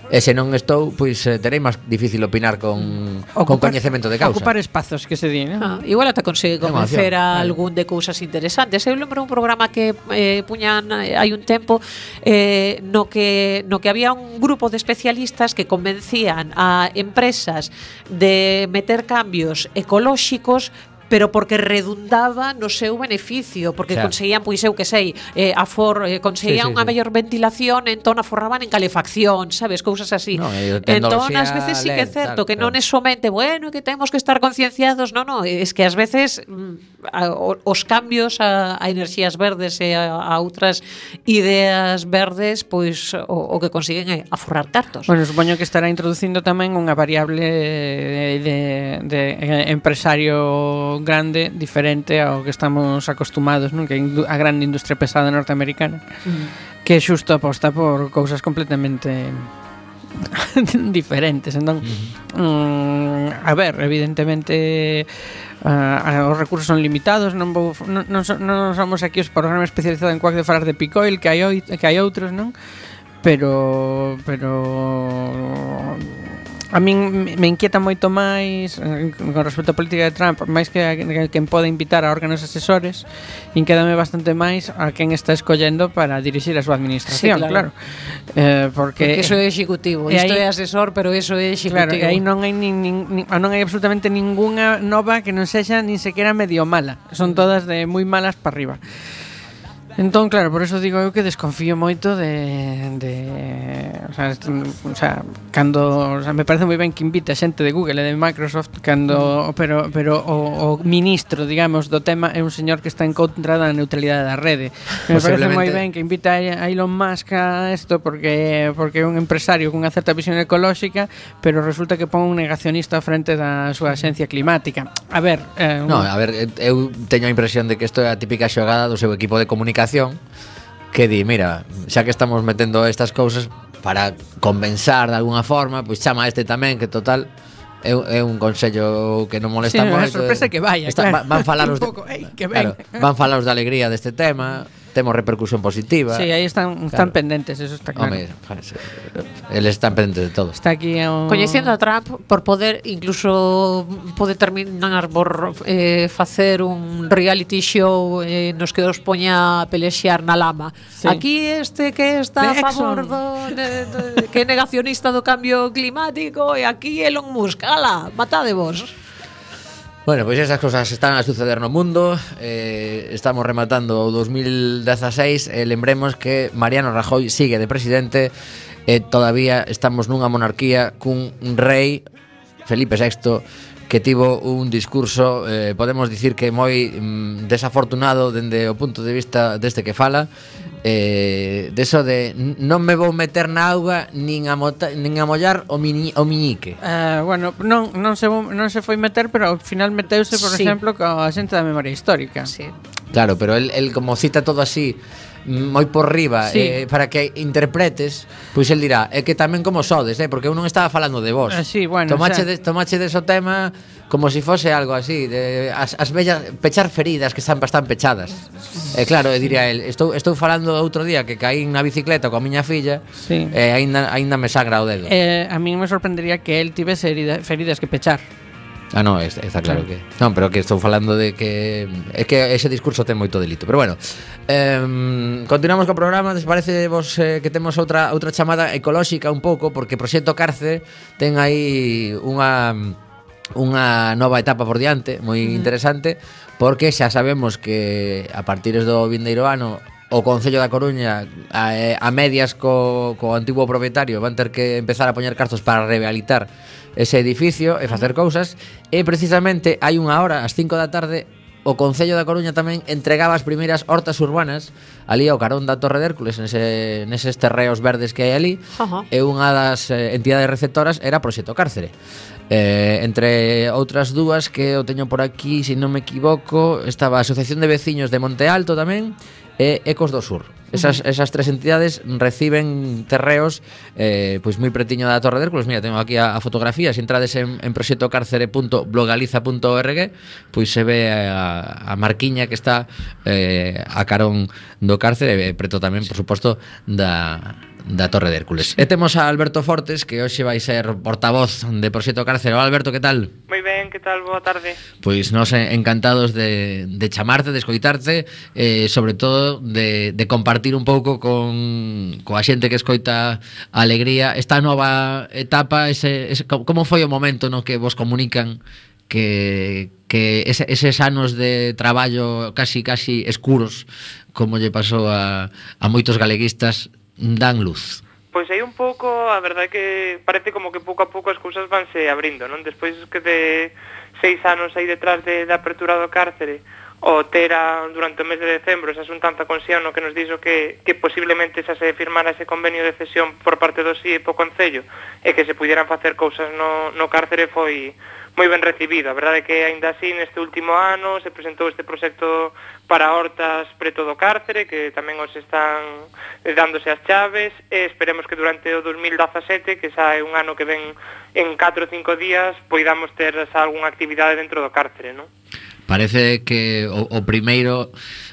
[SPEAKER 1] E se non estou, pois eh, terei máis difícil opinar con, ocupar, con coñecemento de causa.
[SPEAKER 3] Ocupar espazos que se di, ¿no?
[SPEAKER 2] ah, Igual ata
[SPEAKER 1] consegue
[SPEAKER 2] convencer a
[SPEAKER 1] eh.
[SPEAKER 2] algún de cousas interesantes. Eu lembro un programa que eh, puñan eh, hai un tempo eh, no que no que había un grupo de especialistas que convencían a empresas de meter cambios ecolóxicos pero porque redundaba no seu beneficio, porque
[SPEAKER 1] o
[SPEAKER 2] conseguían, pois eu que sei, eh, afor, eh, conseguían
[SPEAKER 1] sí, sí,
[SPEAKER 2] unha
[SPEAKER 1] sí.
[SPEAKER 2] mellor ventilación, entón aforraban en calefacción, sabes, cousas así.
[SPEAKER 1] No,
[SPEAKER 2] entón, ás veces sí que é certo
[SPEAKER 1] tal,
[SPEAKER 2] que non é somente, bueno, que temos que estar concienciados, non, non, es que ás veces mm, a, os cambios a, a enerxías verdes e a, a outras ideas verdes, pois o, o que consiguen é aforrar cartos.
[SPEAKER 3] Bueno, supoño que estará introducindo tamén unha variable de, de, de eh, empresario grande diferente ao que estamos acostumados, non? Que a grande industria pesada norteamericana, mm. que xusto aposta por cousas completamente diferentes, entón mm-hmm. mm. a ver, evidentemente uh, os recursos son limitados, non vou non, non, so, non somos aquí os programas especializados en cuac de falar de Picoil, que hai que hai outros, non? pero pero A min me inquieta moito máis eh, con respecto á política de Trump, máis que a quen pode invitar a órganos asesores, inquédame bastante máis a quen está escollendo para dirixir a súa administración,
[SPEAKER 2] sí,
[SPEAKER 3] claro.
[SPEAKER 2] claro.
[SPEAKER 3] Eh, porque,
[SPEAKER 2] porque eso é executivo, isto
[SPEAKER 3] aí,
[SPEAKER 2] é asesor, pero eso é executivo.
[SPEAKER 3] Claro, e aí non hai nin, nin, nin, non hai absolutamente ningunha nova que non sexa nin sequera medio mala. Son mm. todas de moi malas para arriba. Entón, claro, por eso digo eu que desconfío moito de... de o, sea, o sea, cando... O sea, me parece moi ben que invite a xente de Google e de Microsoft cando, mm. pero, pero o, o ministro, digamos, do tema é un señor que está en contra da neutralidade da rede. Me parece moi ben que invita a Elon Musk a isto porque porque é un empresario cunha certa visión ecolóxica, pero resulta que pon un negacionista frente da súa axencia climática. A ver... Eh, un...
[SPEAKER 1] No, a ver, eh, eu teño a impresión de que isto é a típica xogada do seu equipo de comunicación que di, mira, xa que estamos metendo estas cousas para compensar de alguna forma, pois chama a este tamén que total é, é un consello que non molesta
[SPEAKER 3] sí,
[SPEAKER 1] moito.
[SPEAKER 3] sorpresa que vaya,
[SPEAKER 1] está,
[SPEAKER 3] claro.
[SPEAKER 1] Van falar os de,
[SPEAKER 3] poco, hey, eh, que ven.
[SPEAKER 1] claro, van falar os de alegría deste tema temos repercusión positiva.
[SPEAKER 3] Sí, aí están
[SPEAKER 1] claro.
[SPEAKER 3] pendentes, eso está claro.
[SPEAKER 1] Home, eles están pendentes de todo.
[SPEAKER 3] Está aquí o...
[SPEAKER 2] Coñecendo a Trump por poder incluso pode terminar por eh, facer un reality show eh, nos que os poña a pelexear na lama.
[SPEAKER 3] Sí.
[SPEAKER 2] Aquí este que está
[SPEAKER 3] de a
[SPEAKER 2] favor
[SPEAKER 3] Exxon.
[SPEAKER 2] do, de, de, que é negacionista do cambio climático e aquí Elon Musk, ala, matade vos.
[SPEAKER 1] Bueno, pois esas cosas están a suceder no mundo. Eh, Estamos rematando o 2016 e eh, lembremos que Mariano Rajoy sigue de presidente E eh, todavía estamos nunha monarquía cun rei Felipe VI que tivo un discurso, eh, podemos dicir que moi mm, desafortunado dende o punto de vista deste que fala, eh, deso de non me vou meter na auga nin a, mota, nin a mollar o, mini, o miñique.
[SPEAKER 3] Eh, bueno, non, non, se, non se foi meter, pero ao final meteuse, por
[SPEAKER 2] sí.
[SPEAKER 3] exemplo, coa xente da memoria histórica.
[SPEAKER 2] Sí.
[SPEAKER 1] Claro, pero el, el como cita todo así moi por riba
[SPEAKER 3] sí.
[SPEAKER 1] eh, para que interpretes, pois el dirá, é que tamén como sodes, eh, porque eu non estaba falando de vos.
[SPEAKER 3] Eh, sí, bueno,
[SPEAKER 1] tomache,
[SPEAKER 3] o sea...
[SPEAKER 1] de, tomache deso tema como se si fose algo así, de, as, as bellas pechar feridas que están bastante pechadas. E eh, claro, eu diría el, estou, estou falando outro día que caí na bicicleta coa miña filla
[SPEAKER 3] sí.
[SPEAKER 1] e eh, aínda aínda me sangra o dedo.
[SPEAKER 3] Eh, a min me sorprendería que el tivese heridas, feridas que pechar.
[SPEAKER 1] Ah, no, está, está claro que... Non, pero que estou falando de que... É que ese discurso ten moito delito. Pero bueno, eh, continuamos co programa. Des parece vos eh, que temos outra outra chamada ecolóxica un pouco, porque Proxecto Carce ten aí unha unha nova etapa por diante, moi interesante, porque xa sabemos que a partir do vindeiro ano o Concello da Coruña a, eh, a medias co, co antigo propietario van ter que empezar a poñer cartos para rehabilitar ese edificio e facer cousas e precisamente hai unha hora, ás 5 da tarde, o Concello da Coruña tamén entregaba as primeiras hortas urbanas ali ao carón da Torre de Hércules, nese, neses terreos verdes que hai ali,
[SPEAKER 2] uh -huh.
[SPEAKER 1] e unha das eh, entidades receptoras era Proxeto Cárcere. Eh, entre outras dúas que o teño por aquí, se si non me equivoco, estaba a Asociación de Veciños de Monte Alto tamén e Ecos do Sur. Esas, esas tres entidades reciben terreos eh, pois moi pretiño da Torre de Hércules. Mira, tengo aquí a, a fotografía. Se entrades en, en proxectocárcere.blogaliza.org pois se ve a, a marquiña que está eh, a carón do cárcere, eh, preto tamén, por suposto, da, da Torre de Hércules. E temos a Alberto Fortes, que hoxe vai ser portavoz de Proxeto Cárcero. Alberto, que tal?
[SPEAKER 6] Moi ben, que tal? Boa tarde.
[SPEAKER 1] Pois nos encantados de, de chamarte, de escoitarte, eh, sobre todo de, de compartir un pouco con, coa xente que escoita a alegría esta nova etapa, ese, ese, como foi o momento no que vos comunican que, que ese, eses anos de traballo casi casi escuros como lle pasou a, a moitos galeguistas dan luz.
[SPEAKER 6] Pois aí un pouco, a verdade que parece como que pouco a pouco as cousas vanse abrindo, non? Despois que de seis anos aí detrás de, da apertura do cárcere, o tera durante o mes de decembro esa xuntanza con Xiano que nos dixo que, que posiblemente xa se firmara ese convenio de cesión por parte do SIE po Concello e que se pudieran facer cousas no, no cárcere foi moi ben recibido. A verdade é que aínda así neste último ano se presentou este proxecto para hortas preto do cárcere que tamén os están dándose as chaves e esperemos que durante o 2017 que xa é un ano que ven en 4 ou 5 días poidamos ter xa algunha actividade dentro do cárcere, non?
[SPEAKER 1] Parece que o, o primeiro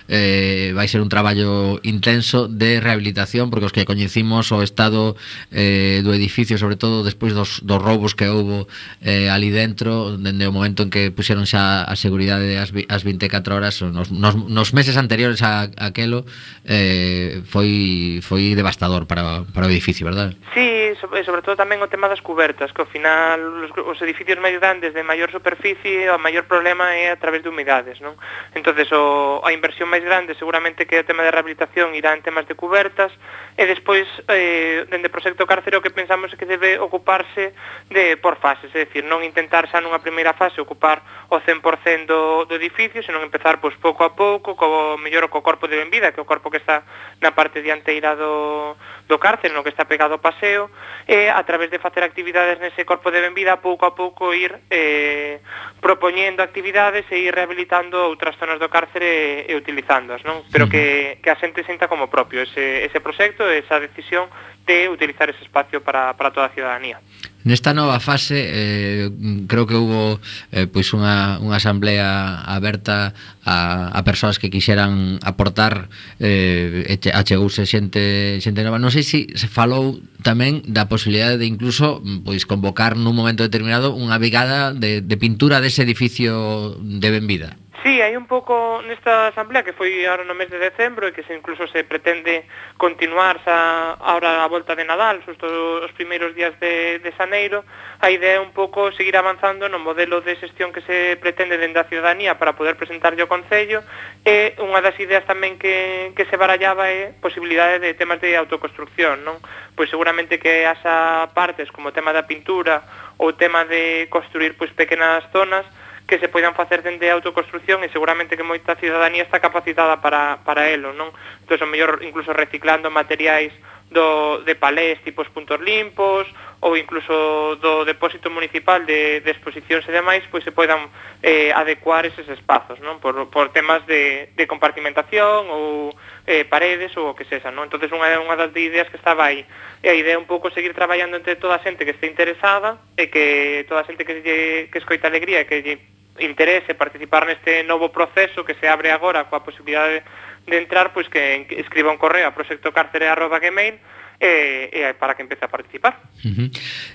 [SPEAKER 1] eh, vai ser un traballo intenso de rehabilitación porque os que coñecimos o estado eh, do edificio, sobre todo despois dos, dos roubos que houbo eh, ali dentro, dende o momento en que puxeron xa a seguridade as, as 24 horas nos, nos, nos meses anteriores a, a aquelo eh, foi foi devastador para, para o edificio, verdad?
[SPEAKER 6] Sí, sobre, sobre todo tamén o tema das cubertas, que ao final os, os edificios máis grandes de maior superficie, o maior problema é a través de humidades, non? Entonces o, a inversión máis grande seguramente que o tema de rehabilitación irá en temas de cubertas e despois eh, dende o proxecto cárcero que pensamos que debe ocuparse de por fases, é dicir, non intentar xa nunha primeira fase ocupar o 100% do, do edificio, senón empezar pois, pouco a pouco, co mellor co corpo de benvida, que é o corpo que está na parte dianteira do, do cárcere, no que está pegado ao paseo, e a través de facer actividades nese corpo de benvida pouco a pouco ir eh, propoñendo actividades e ir rehabilitando outras zonas do cárcere e, e utilizando utilizándoas, non? Pero que, que a xente sinta como propio ese, ese proxecto esa decisión de utilizar ese espacio para, para toda a ciudadanía.
[SPEAKER 1] Nesta nova fase eh, creo que hubo eh, pois unha, unha asamblea aberta a, a persoas que quixeran aportar eh, achegouse xente, xente nova non sei se si se falou tamén da posibilidade de incluso pois convocar nun momento determinado unha brigada de, de pintura dese edificio de Benvida
[SPEAKER 6] Sí, hai un pouco nesta asamblea que foi ahora no mes de decembro e que se incluso se pretende continuar xa ahora a volta de Nadal, xusto os primeiros días de, de Xaneiro, a idea é un pouco seguir avanzando no modelo de xestión que se pretende dende a ciudadanía para poder presentarlle ao Concello e unha das ideas tamén que, que se barallaba é posibilidades de temas de autoconstrucción, non? Pois seguramente que haxa partes como o tema da pintura ou o tema de construir pois, pequenas zonas que se poidan facer dende a autoconstrucción e seguramente que moita cidadanía está capacitada para, para elo, non? Entón, o mellor incluso reciclando materiais do, de palés tipos puntos limpos ou incluso do depósito municipal de, de exposicións e demais pois se poidan eh, adecuar eses espazos non? Por, por temas de, de compartimentación ou eh, paredes ou o que sexa non? entonces unha, unha das ideas que estaba aí e a idea un pouco seguir traballando entre toda a xente que este interesada e que toda a xente que, lle, que escoita alegría e que lle interese participar neste novo proceso que se abre agora coa posibilidade de, de entrar, pois que escriba un correo a proxectocárcere.gmail e, eh, eh, para que empece a participar.
[SPEAKER 1] Uh -huh.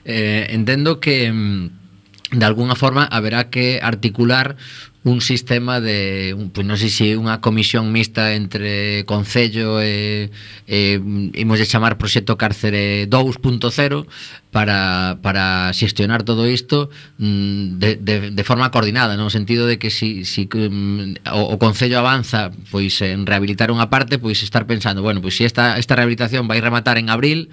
[SPEAKER 1] eh, entendo que mm, de alguna forma haberá que articular un sistema de, un, pues, non sei se unha comisión mixta entre Concello e, e imos de chamar Proxecto Cárcere 2.0 para, para xestionar todo isto mm, de, de, de forma coordinada, no sentido de que si, si mm, o, o Concello avanza pois en rehabilitar unha parte, pois estar pensando, bueno, pois se esta, esta rehabilitación vai rematar en abril,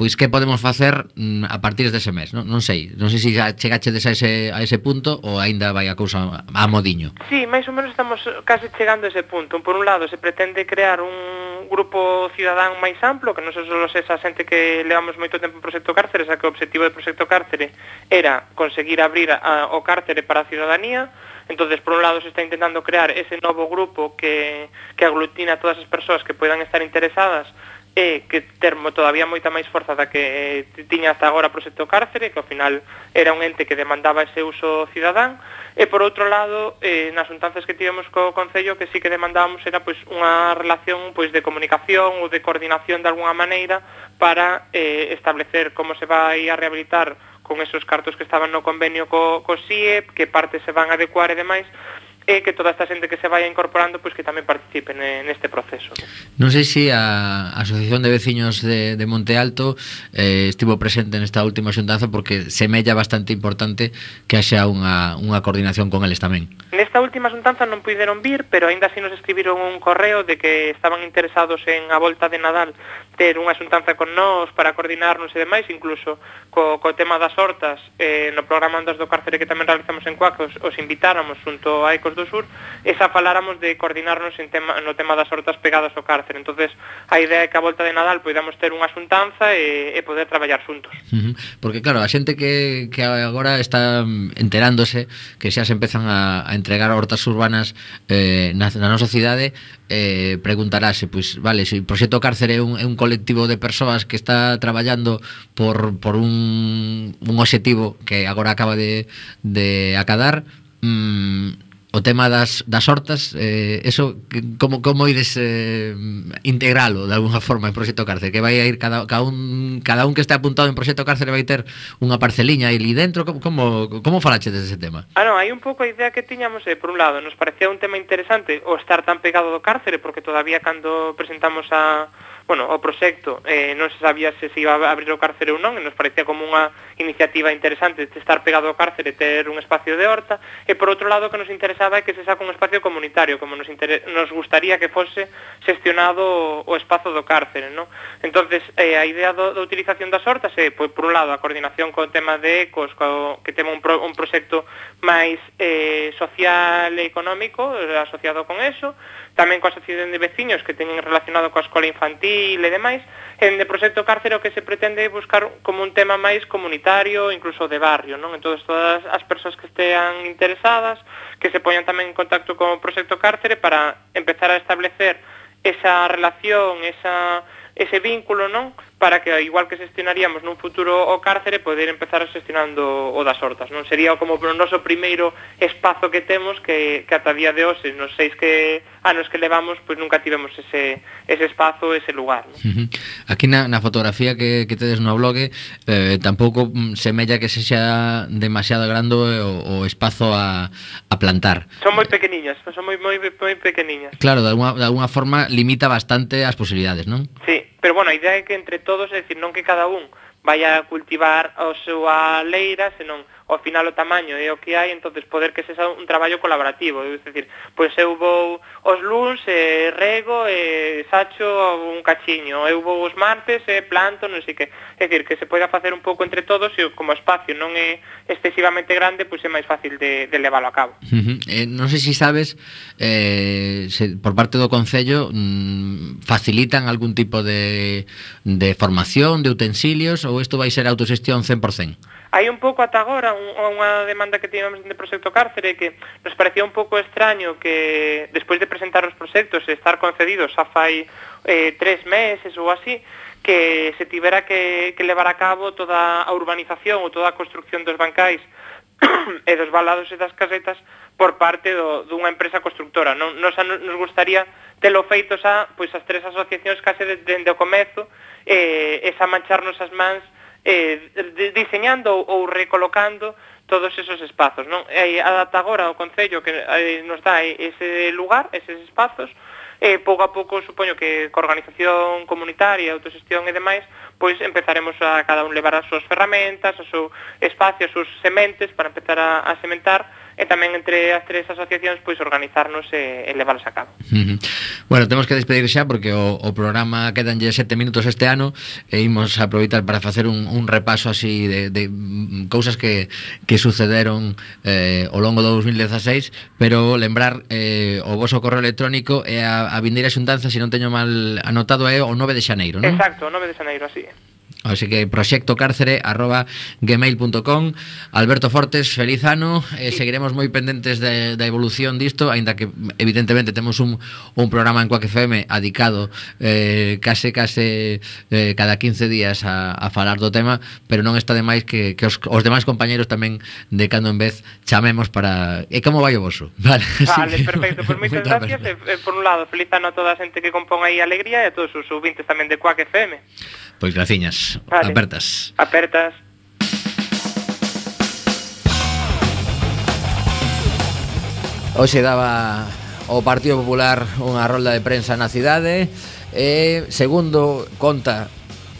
[SPEAKER 1] pois que podemos facer mm, a partir dese mes, non, non sei, non sei se xa chegachedes a ese, a ese punto ou aínda vai a cousa a modiño.
[SPEAKER 6] Sí, máis ou menos estamos case chegando a ese punto. Por un lado, se pretende crear un grupo cidadán máis amplo, que non só só esa xente que levamos moito tempo en Proxecto Cárcere, xa que o objetivo do Proxecto Cárcere era conseguir abrir a, o cárcere para a ciudadanía, Entonces, por un lado, se está intentando crear ese novo grupo que, que aglutina a todas as persoas que poidan estar interesadas eh, que termo todavía moita máis forza da que eh, tiña hasta agora o proxecto cárcere, que ao final era un ente que demandaba ese uso cidadán, e por outro lado, eh, nas untanzas que tivemos co Concello, que sí que demandábamos era pois, unha relación pois, de comunicación ou de coordinación de alguna maneira para eh, establecer como se vai a rehabilitar con esos cartos que estaban no convenio co, co SIE, que parte se van a adecuar e demais, e que toda esta xente que se vai incorporando pois que tamén participe neste proceso.
[SPEAKER 1] Non sei se a Asociación de Veciños de, de Monte Alto eh, estivo presente nesta última xuntanza porque semella bastante importante que haxa unha, unha coordinación con eles tamén.
[SPEAKER 6] Nesta última xuntanza non puideron vir, pero aínda así nos escribiron un correo de que estaban interesados en a volta de Nadal ter unha xuntanza con nós para coordinarnos e demais, incluso co, co tema das hortas, eh, no programa Andas do Cárcere que tamén realizamos en Cuac, os, os invitáramos junto a Ecos do Sur, e xa faláramos de coordinarnos en tema, no tema das hortas pegadas ao cárcere. entonces a idea é que a volta de Nadal podamos ter unha xuntanza e, e poder traballar xuntos.
[SPEAKER 1] Porque claro, a xente que, que agora está enterándose que xa se empezan a, a entregar hortas urbanas eh, na, na nosa cidade, eh, preguntarase, pois, vale, se o proxecto cárcere é un, é un colectivo de persoas que está traballando por, por un, un objetivo que agora acaba de, de acadar, mm, o tema das, das hortas, eh, eso como como ides eh, integralo de alguna forma en Proxecto Cárcel, que vai a ir cada, cada un cada un que está apuntado en Proxecto Cárcel vai ter unha parceliña ali dentro, como como, como ese dese tema?
[SPEAKER 6] Ah, non, hai un pouco a idea que tiñamos, eh, por un lado, nos parecía un tema interesante o estar tan pegado do cárcere porque todavía cando presentamos a bueno, o proxecto eh, non se sabía se se iba a abrir o cárcere ou non, e nos parecía como unha iniciativa interesante de estar pegado ao cárcere e ter un espacio de horta, e por outro lado o que nos interesaba é que se saca un espacio comunitario, como nos, inter... nos gustaría que fose xestionado o espazo do cárcere, non? Entonces, eh, a idea do, da utilización das hortas é, eh, pois, por un lado, a coordinación co tema de ecos, co, que tema un, pro, un proxecto máis eh, social e económico eh, asociado con eso, tamén coa asociación de veciños que teñen relacionado coa escola infantil, Brasil e demais, en de proxecto cárcere o que se pretende é buscar como un tema máis comunitario, incluso de barrio, non? Entón, todas as persoas que estean interesadas, que se poñan tamén en contacto con o proxecto cárcere para empezar a establecer esa relación, esa, ese vínculo, non? para que igual que xestionaríamos nun futuro o cárcere poder empezar xestionando o das hortas, non? Sería como o noso primeiro espazo que temos que, que ata día de hoxe, nos seis que anos que levamos, pois nunca tivemos ese, ese espazo, ese lugar. Non?
[SPEAKER 1] Aquí na, na fotografía que, que tedes no blog eh, tampouco mm, semella que se xa demasiado grande o, o espazo a, a plantar.
[SPEAKER 6] Son moi pequeniñas, son moi, moi, moi pequeniñas.
[SPEAKER 1] Claro, de alguna, de alguna forma limita bastante as posibilidades, non?
[SPEAKER 6] Sí, Pero, bueno, a idea é que entre todos, é dicir, non que cada un vaya a cultivar a súa leira, senón ao final o tamaño é o que hai, entonces poder que sexa un traballo colaborativo, é dicir, pois eu vou os luns e rego e sacho un cachiño, eu vou os martes e planto, non sei que, é dicir, que se poida facer un pouco entre todos e como o espacio non é excesivamente grande, pois é máis fácil de, de leválo a cabo.
[SPEAKER 1] Uh -huh. eh, non sei se si sabes eh, se, por parte do Concello mm, facilitan algún tipo de, de formación, de utensilios ou isto vai ser autoxestión 100%?
[SPEAKER 6] Hai un pouco ata agora un, unha demanda que tivemos de proxecto cárcere que nos parecía un pouco extraño que despois de presentar os proxectos e estar concedidos xa fai eh, tres meses ou así, que se tivera que, que levar a cabo toda a urbanización ou toda a construcción dos bancais e dos balados e das casetas por parte do, dunha empresa constructora. Non, nos, nos gustaría telo feito xa pois as tres asociacións case dende de, de o comezo eh, e xa mancharnos as mans eh, diseñando ou recolocando todos esos espazos, non? E adapta agora o Concello que eh, nos dá ese lugar, eses espazos, e eh, pouco a pouco supoño que co organización comunitaria, autoxestión e demais, pois empezaremos a cada un levar as súas ferramentas, o seu espacio, as súas sementes para empezar a, a sementar e tamén entre as tres asociacións pois organizarnos e, e leválos a cabo.
[SPEAKER 1] Bueno, temos que despedir xa porque o, o programa quedanlle sete minutos este ano e imos aproveitar para facer un, un repaso así de, de mm, cousas que, que sucederon eh, ao longo do 2016 pero lembrar eh, o vosso correo electrónico e a, a vindeira xuntanza se non teño mal anotado é o 9 de xaneiro, non?
[SPEAKER 6] Exacto, o 9 de xaneiro, así é.
[SPEAKER 1] Así que proxectocarcere@gmail.com. Alberto Fortes, feliz ano. Eh, seguiremos moi pendentes de, da evolución disto, Ainda que evidentemente temos un, un programa en Quack FM adicado eh, case case eh, cada 15 días a, a falar do tema, pero non está de máis que, que os, os demais compañeros tamén de cando en vez chamemos para e como vai o voso. Vale,
[SPEAKER 6] vale perfecto. Pois pues moitas gracias e, e, eh, eh, por un lado, feliz ano a toda a xente que compón aí Alegría e a todos os ouvintes tamén de Quack FM.
[SPEAKER 1] Pois graciñas apertas,
[SPEAKER 6] vale.
[SPEAKER 1] apertas.
[SPEAKER 6] Apertas.
[SPEAKER 1] Hoxe daba o Partido Popular unha rolda de prensa na cidade e segundo conta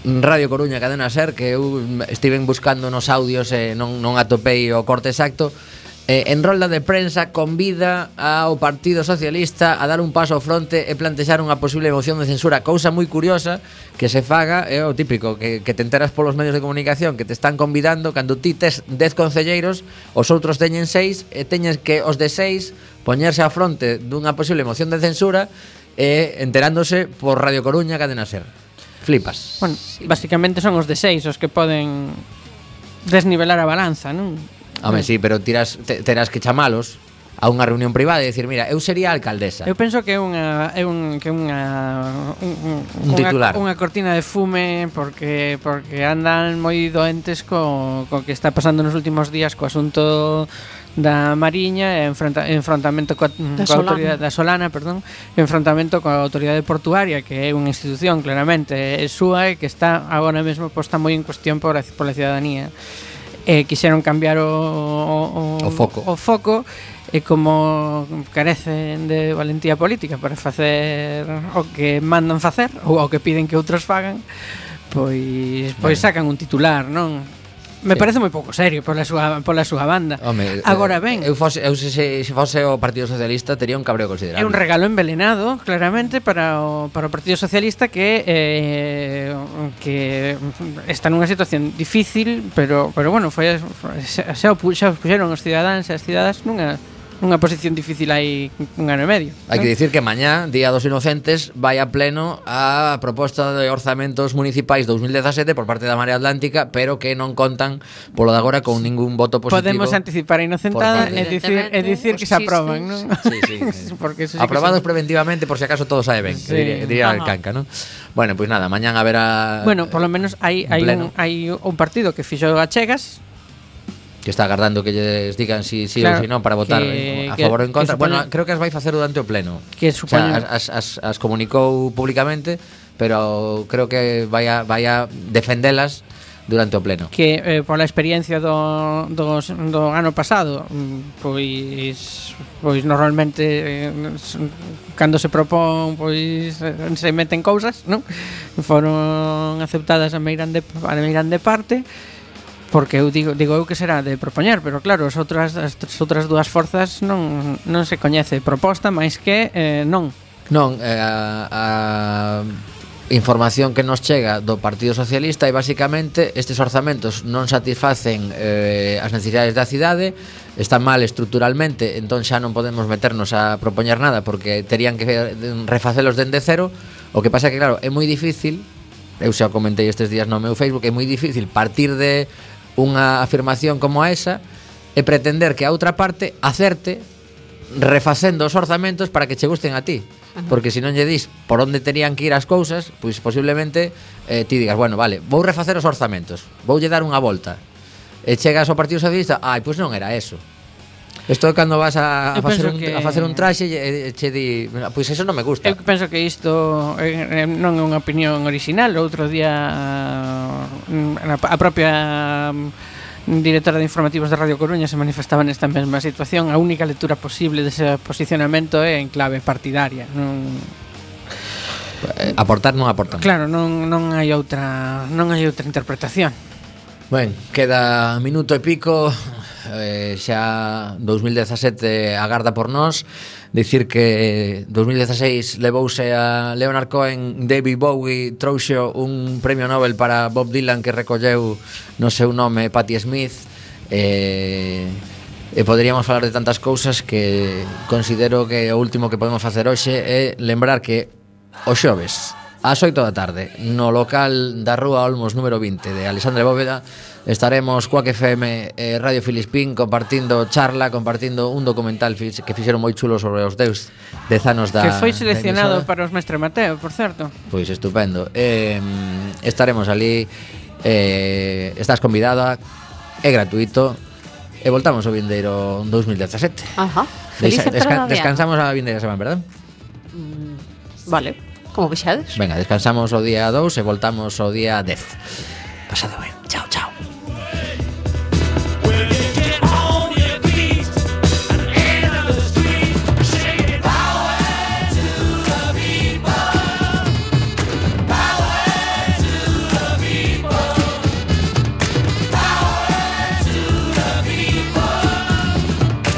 [SPEAKER 1] Radio Coruña Cadena Ser que eu estiven buscando nos audios e non, non atopei o corte exacto eh, en rolda de prensa convida ao Partido Socialista a dar un paso ao fronte e plantexar unha posible moción de censura, cousa moi curiosa que se faga, é o típico que, que te enteras polos medios de comunicación que te están convidando cando ti tes 10 concelleiros, os outros teñen 6 e teñes que os de 6 poñerse a fronte dunha posible moción de censura e enterándose por Radio Coruña Cadena Ser. Flipas.
[SPEAKER 3] Bueno, basicamente son os de 6 os que poden desnivelar a balanza, non?
[SPEAKER 1] Home, sí, pero tiras, te, terás que chamalos a unha reunión privada e dicir, mira, eu sería alcaldesa.
[SPEAKER 3] Eu penso que é unha é un que unha un,
[SPEAKER 1] un, un titular.
[SPEAKER 3] Unha, unha cortina de fume porque porque andan moi doentes co co que está pasando nos últimos días co asunto da Mariña e enfrenta, enfrontamento coa,
[SPEAKER 2] da,
[SPEAKER 3] coa
[SPEAKER 2] Solana.
[SPEAKER 3] da Solana, perdón, enfrontamento coa autoridade portuaria, que é unha institución claramente é súa e que está agora mesmo posta moi en cuestión por a, por a cidadanía eh, quixeron cambiar o, o,
[SPEAKER 1] o foco,
[SPEAKER 3] o foco e como carecen de valentía política para facer o que mandan facer ou o que piden que outros fagan, pois pois sacan un titular, non? Me
[SPEAKER 1] sí.
[SPEAKER 3] parece moi pouco serio pola súa pola súa banda.
[SPEAKER 1] Home, eh, Agora
[SPEAKER 3] ben,
[SPEAKER 1] eu fose eu se, se, se fose o Partido Socialista tería un cabreo considerable.
[SPEAKER 3] É un regalo envenenado, claramente para o para o Partido Socialista que eh, que está nunha situación difícil, pero pero bueno, foi xa, xa, xa puxeron os cidadáns e as cidadas nunha unha posición difícil hai un ano e medio.
[SPEAKER 1] Hai que
[SPEAKER 3] eh?
[SPEAKER 1] dicir que mañá, Día dos Inocentes, vai a pleno a proposta de orzamentos municipais 2017 por parte da Marea Atlántica, pero que non contan polo de agora con ningún voto positivo.
[SPEAKER 3] Podemos anticipar a inocentada e dicir, e dicir que se aproban, non?
[SPEAKER 1] Sí, sí. sí.
[SPEAKER 3] Porque eso sí
[SPEAKER 1] Aprobados que
[SPEAKER 3] son...
[SPEAKER 1] preventivamente por si acaso todos sae ben,
[SPEAKER 3] sí.
[SPEAKER 1] diría, diría
[SPEAKER 2] Ajá.
[SPEAKER 1] el canca, non? Bueno, pois pues nada, mañán haberá
[SPEAKER 3] Bueno, por lo menos hai hai un, hai un partido que fixo a Chegas
[SPEAKER 1] que está agardando que lles digan si sí si
[SPEAKER 3] claro,
[SPEAKER 1] ou si non para votar
[SPEAKER 3] que,
[SPEAKER 1] a favor ou en contra.
[SPEAKER 3] Supone,
[SPEAKER 1] bueno, creo que as vai facer durante o pleno.
[SPEAKER 3] Que
[SPEAKER 1] supone...
[SPEAKER 3] o
[SPEAKER 1] sea, as, as, as comunicou públicamente, pero creo que vai a, vai a defendelas durante o pleno.
[SPEAKER 3] Que eh, por a experiencia do, do, do ano pasado, pois pois normalmente eh, cando se propón, pois eh, se meten cousas, non? Foron aceptadas a meirande a meirande parte Porque eu digo, digo eu que será de propoñer, pero claro, as outras as outras dúas forzas non non se coñece proposta, máis que eh, non.
[SPEAKER 1] Non, eh, a, a información que nos chega do Partido Socialista e basicamente estes orzamentos non satisfacen eh, as necesidades da cidade, están mal estructuralmente, entón xa non podemos meternos a propoñer nada porque terían que refacelos dende cero. O que pasa é que claro, é moi difícil, eu xa comentei estes días no meu Facebook, é moi difícil partir de unha afirmación como esa e pretender que a outra parte acerte refacendo os orzamentos para que che gusten a ti. Porque se non lle dis por onde terían que ir as cousas, pois posiblemente eh, ti digas, bueno, vale, vou refacer os orzamentos, voulle dar unha volta. E chegas ao Partido Socialista, ai, pois non era eso. Isto cando vas a, a facer, un,
[SPEAKER 3] que...
[SPEAKER 1] a facer un traxe e, che di, pois pues eso non me gusta.
[SPEAKER 3] Eu penso que isto eh, eh non é unha opinión original, outro día eh, a propia mm, directora de informativos de Radio Coruña se manifestaba nesta mesma situación. A única lectura posible dese posicionamento é en clave partidaria. Non
[SPEAKER 1] eh, aportar non aportan
[SPEAKER 3] claro non, non hai outra non hai outra interpretación.
[SPEAKER 1] Ben, queda minuto e pico eh, xa 2017 agarda por nós dicir que 2016 levouse a Leonard Cohen David Bowie trouxe un premio Nobel para Bob Dylan que recolleu no seu nome Patti Smith. Eh, E poderíamos falar de tantas cousas que considero que o último que podemos facer hoxe é lembrar que o xoves Ás 8 da tarde, no local da Rúa Olmos número 20 de Alexandre Bóveda, estaremos coa FM e eh, Radio Filispín compartindo charla, compartindo un documental que fixeron moi chulo sobre os deus dezanos da
[SPEAKER 3] Que foi seleccionado para os Mestre Mateo, por certo.
[SPEAKER 1] Pois estupendo. Eh, estaremos ali eh, estás convidada, é gratuito, E voltamos ao vindeiro 2017.
[SPEAKER 2] Ajá. Feliz Desca desca
[SPEAKER 1] descansamos a vindeira semana, verdad?
[SPEAKER 2] Mm, vale como vexades.
[SPEAKER 1] Venga, descansamos o día 2 e voltamos o día 10. Pasado ben. Chao, chao.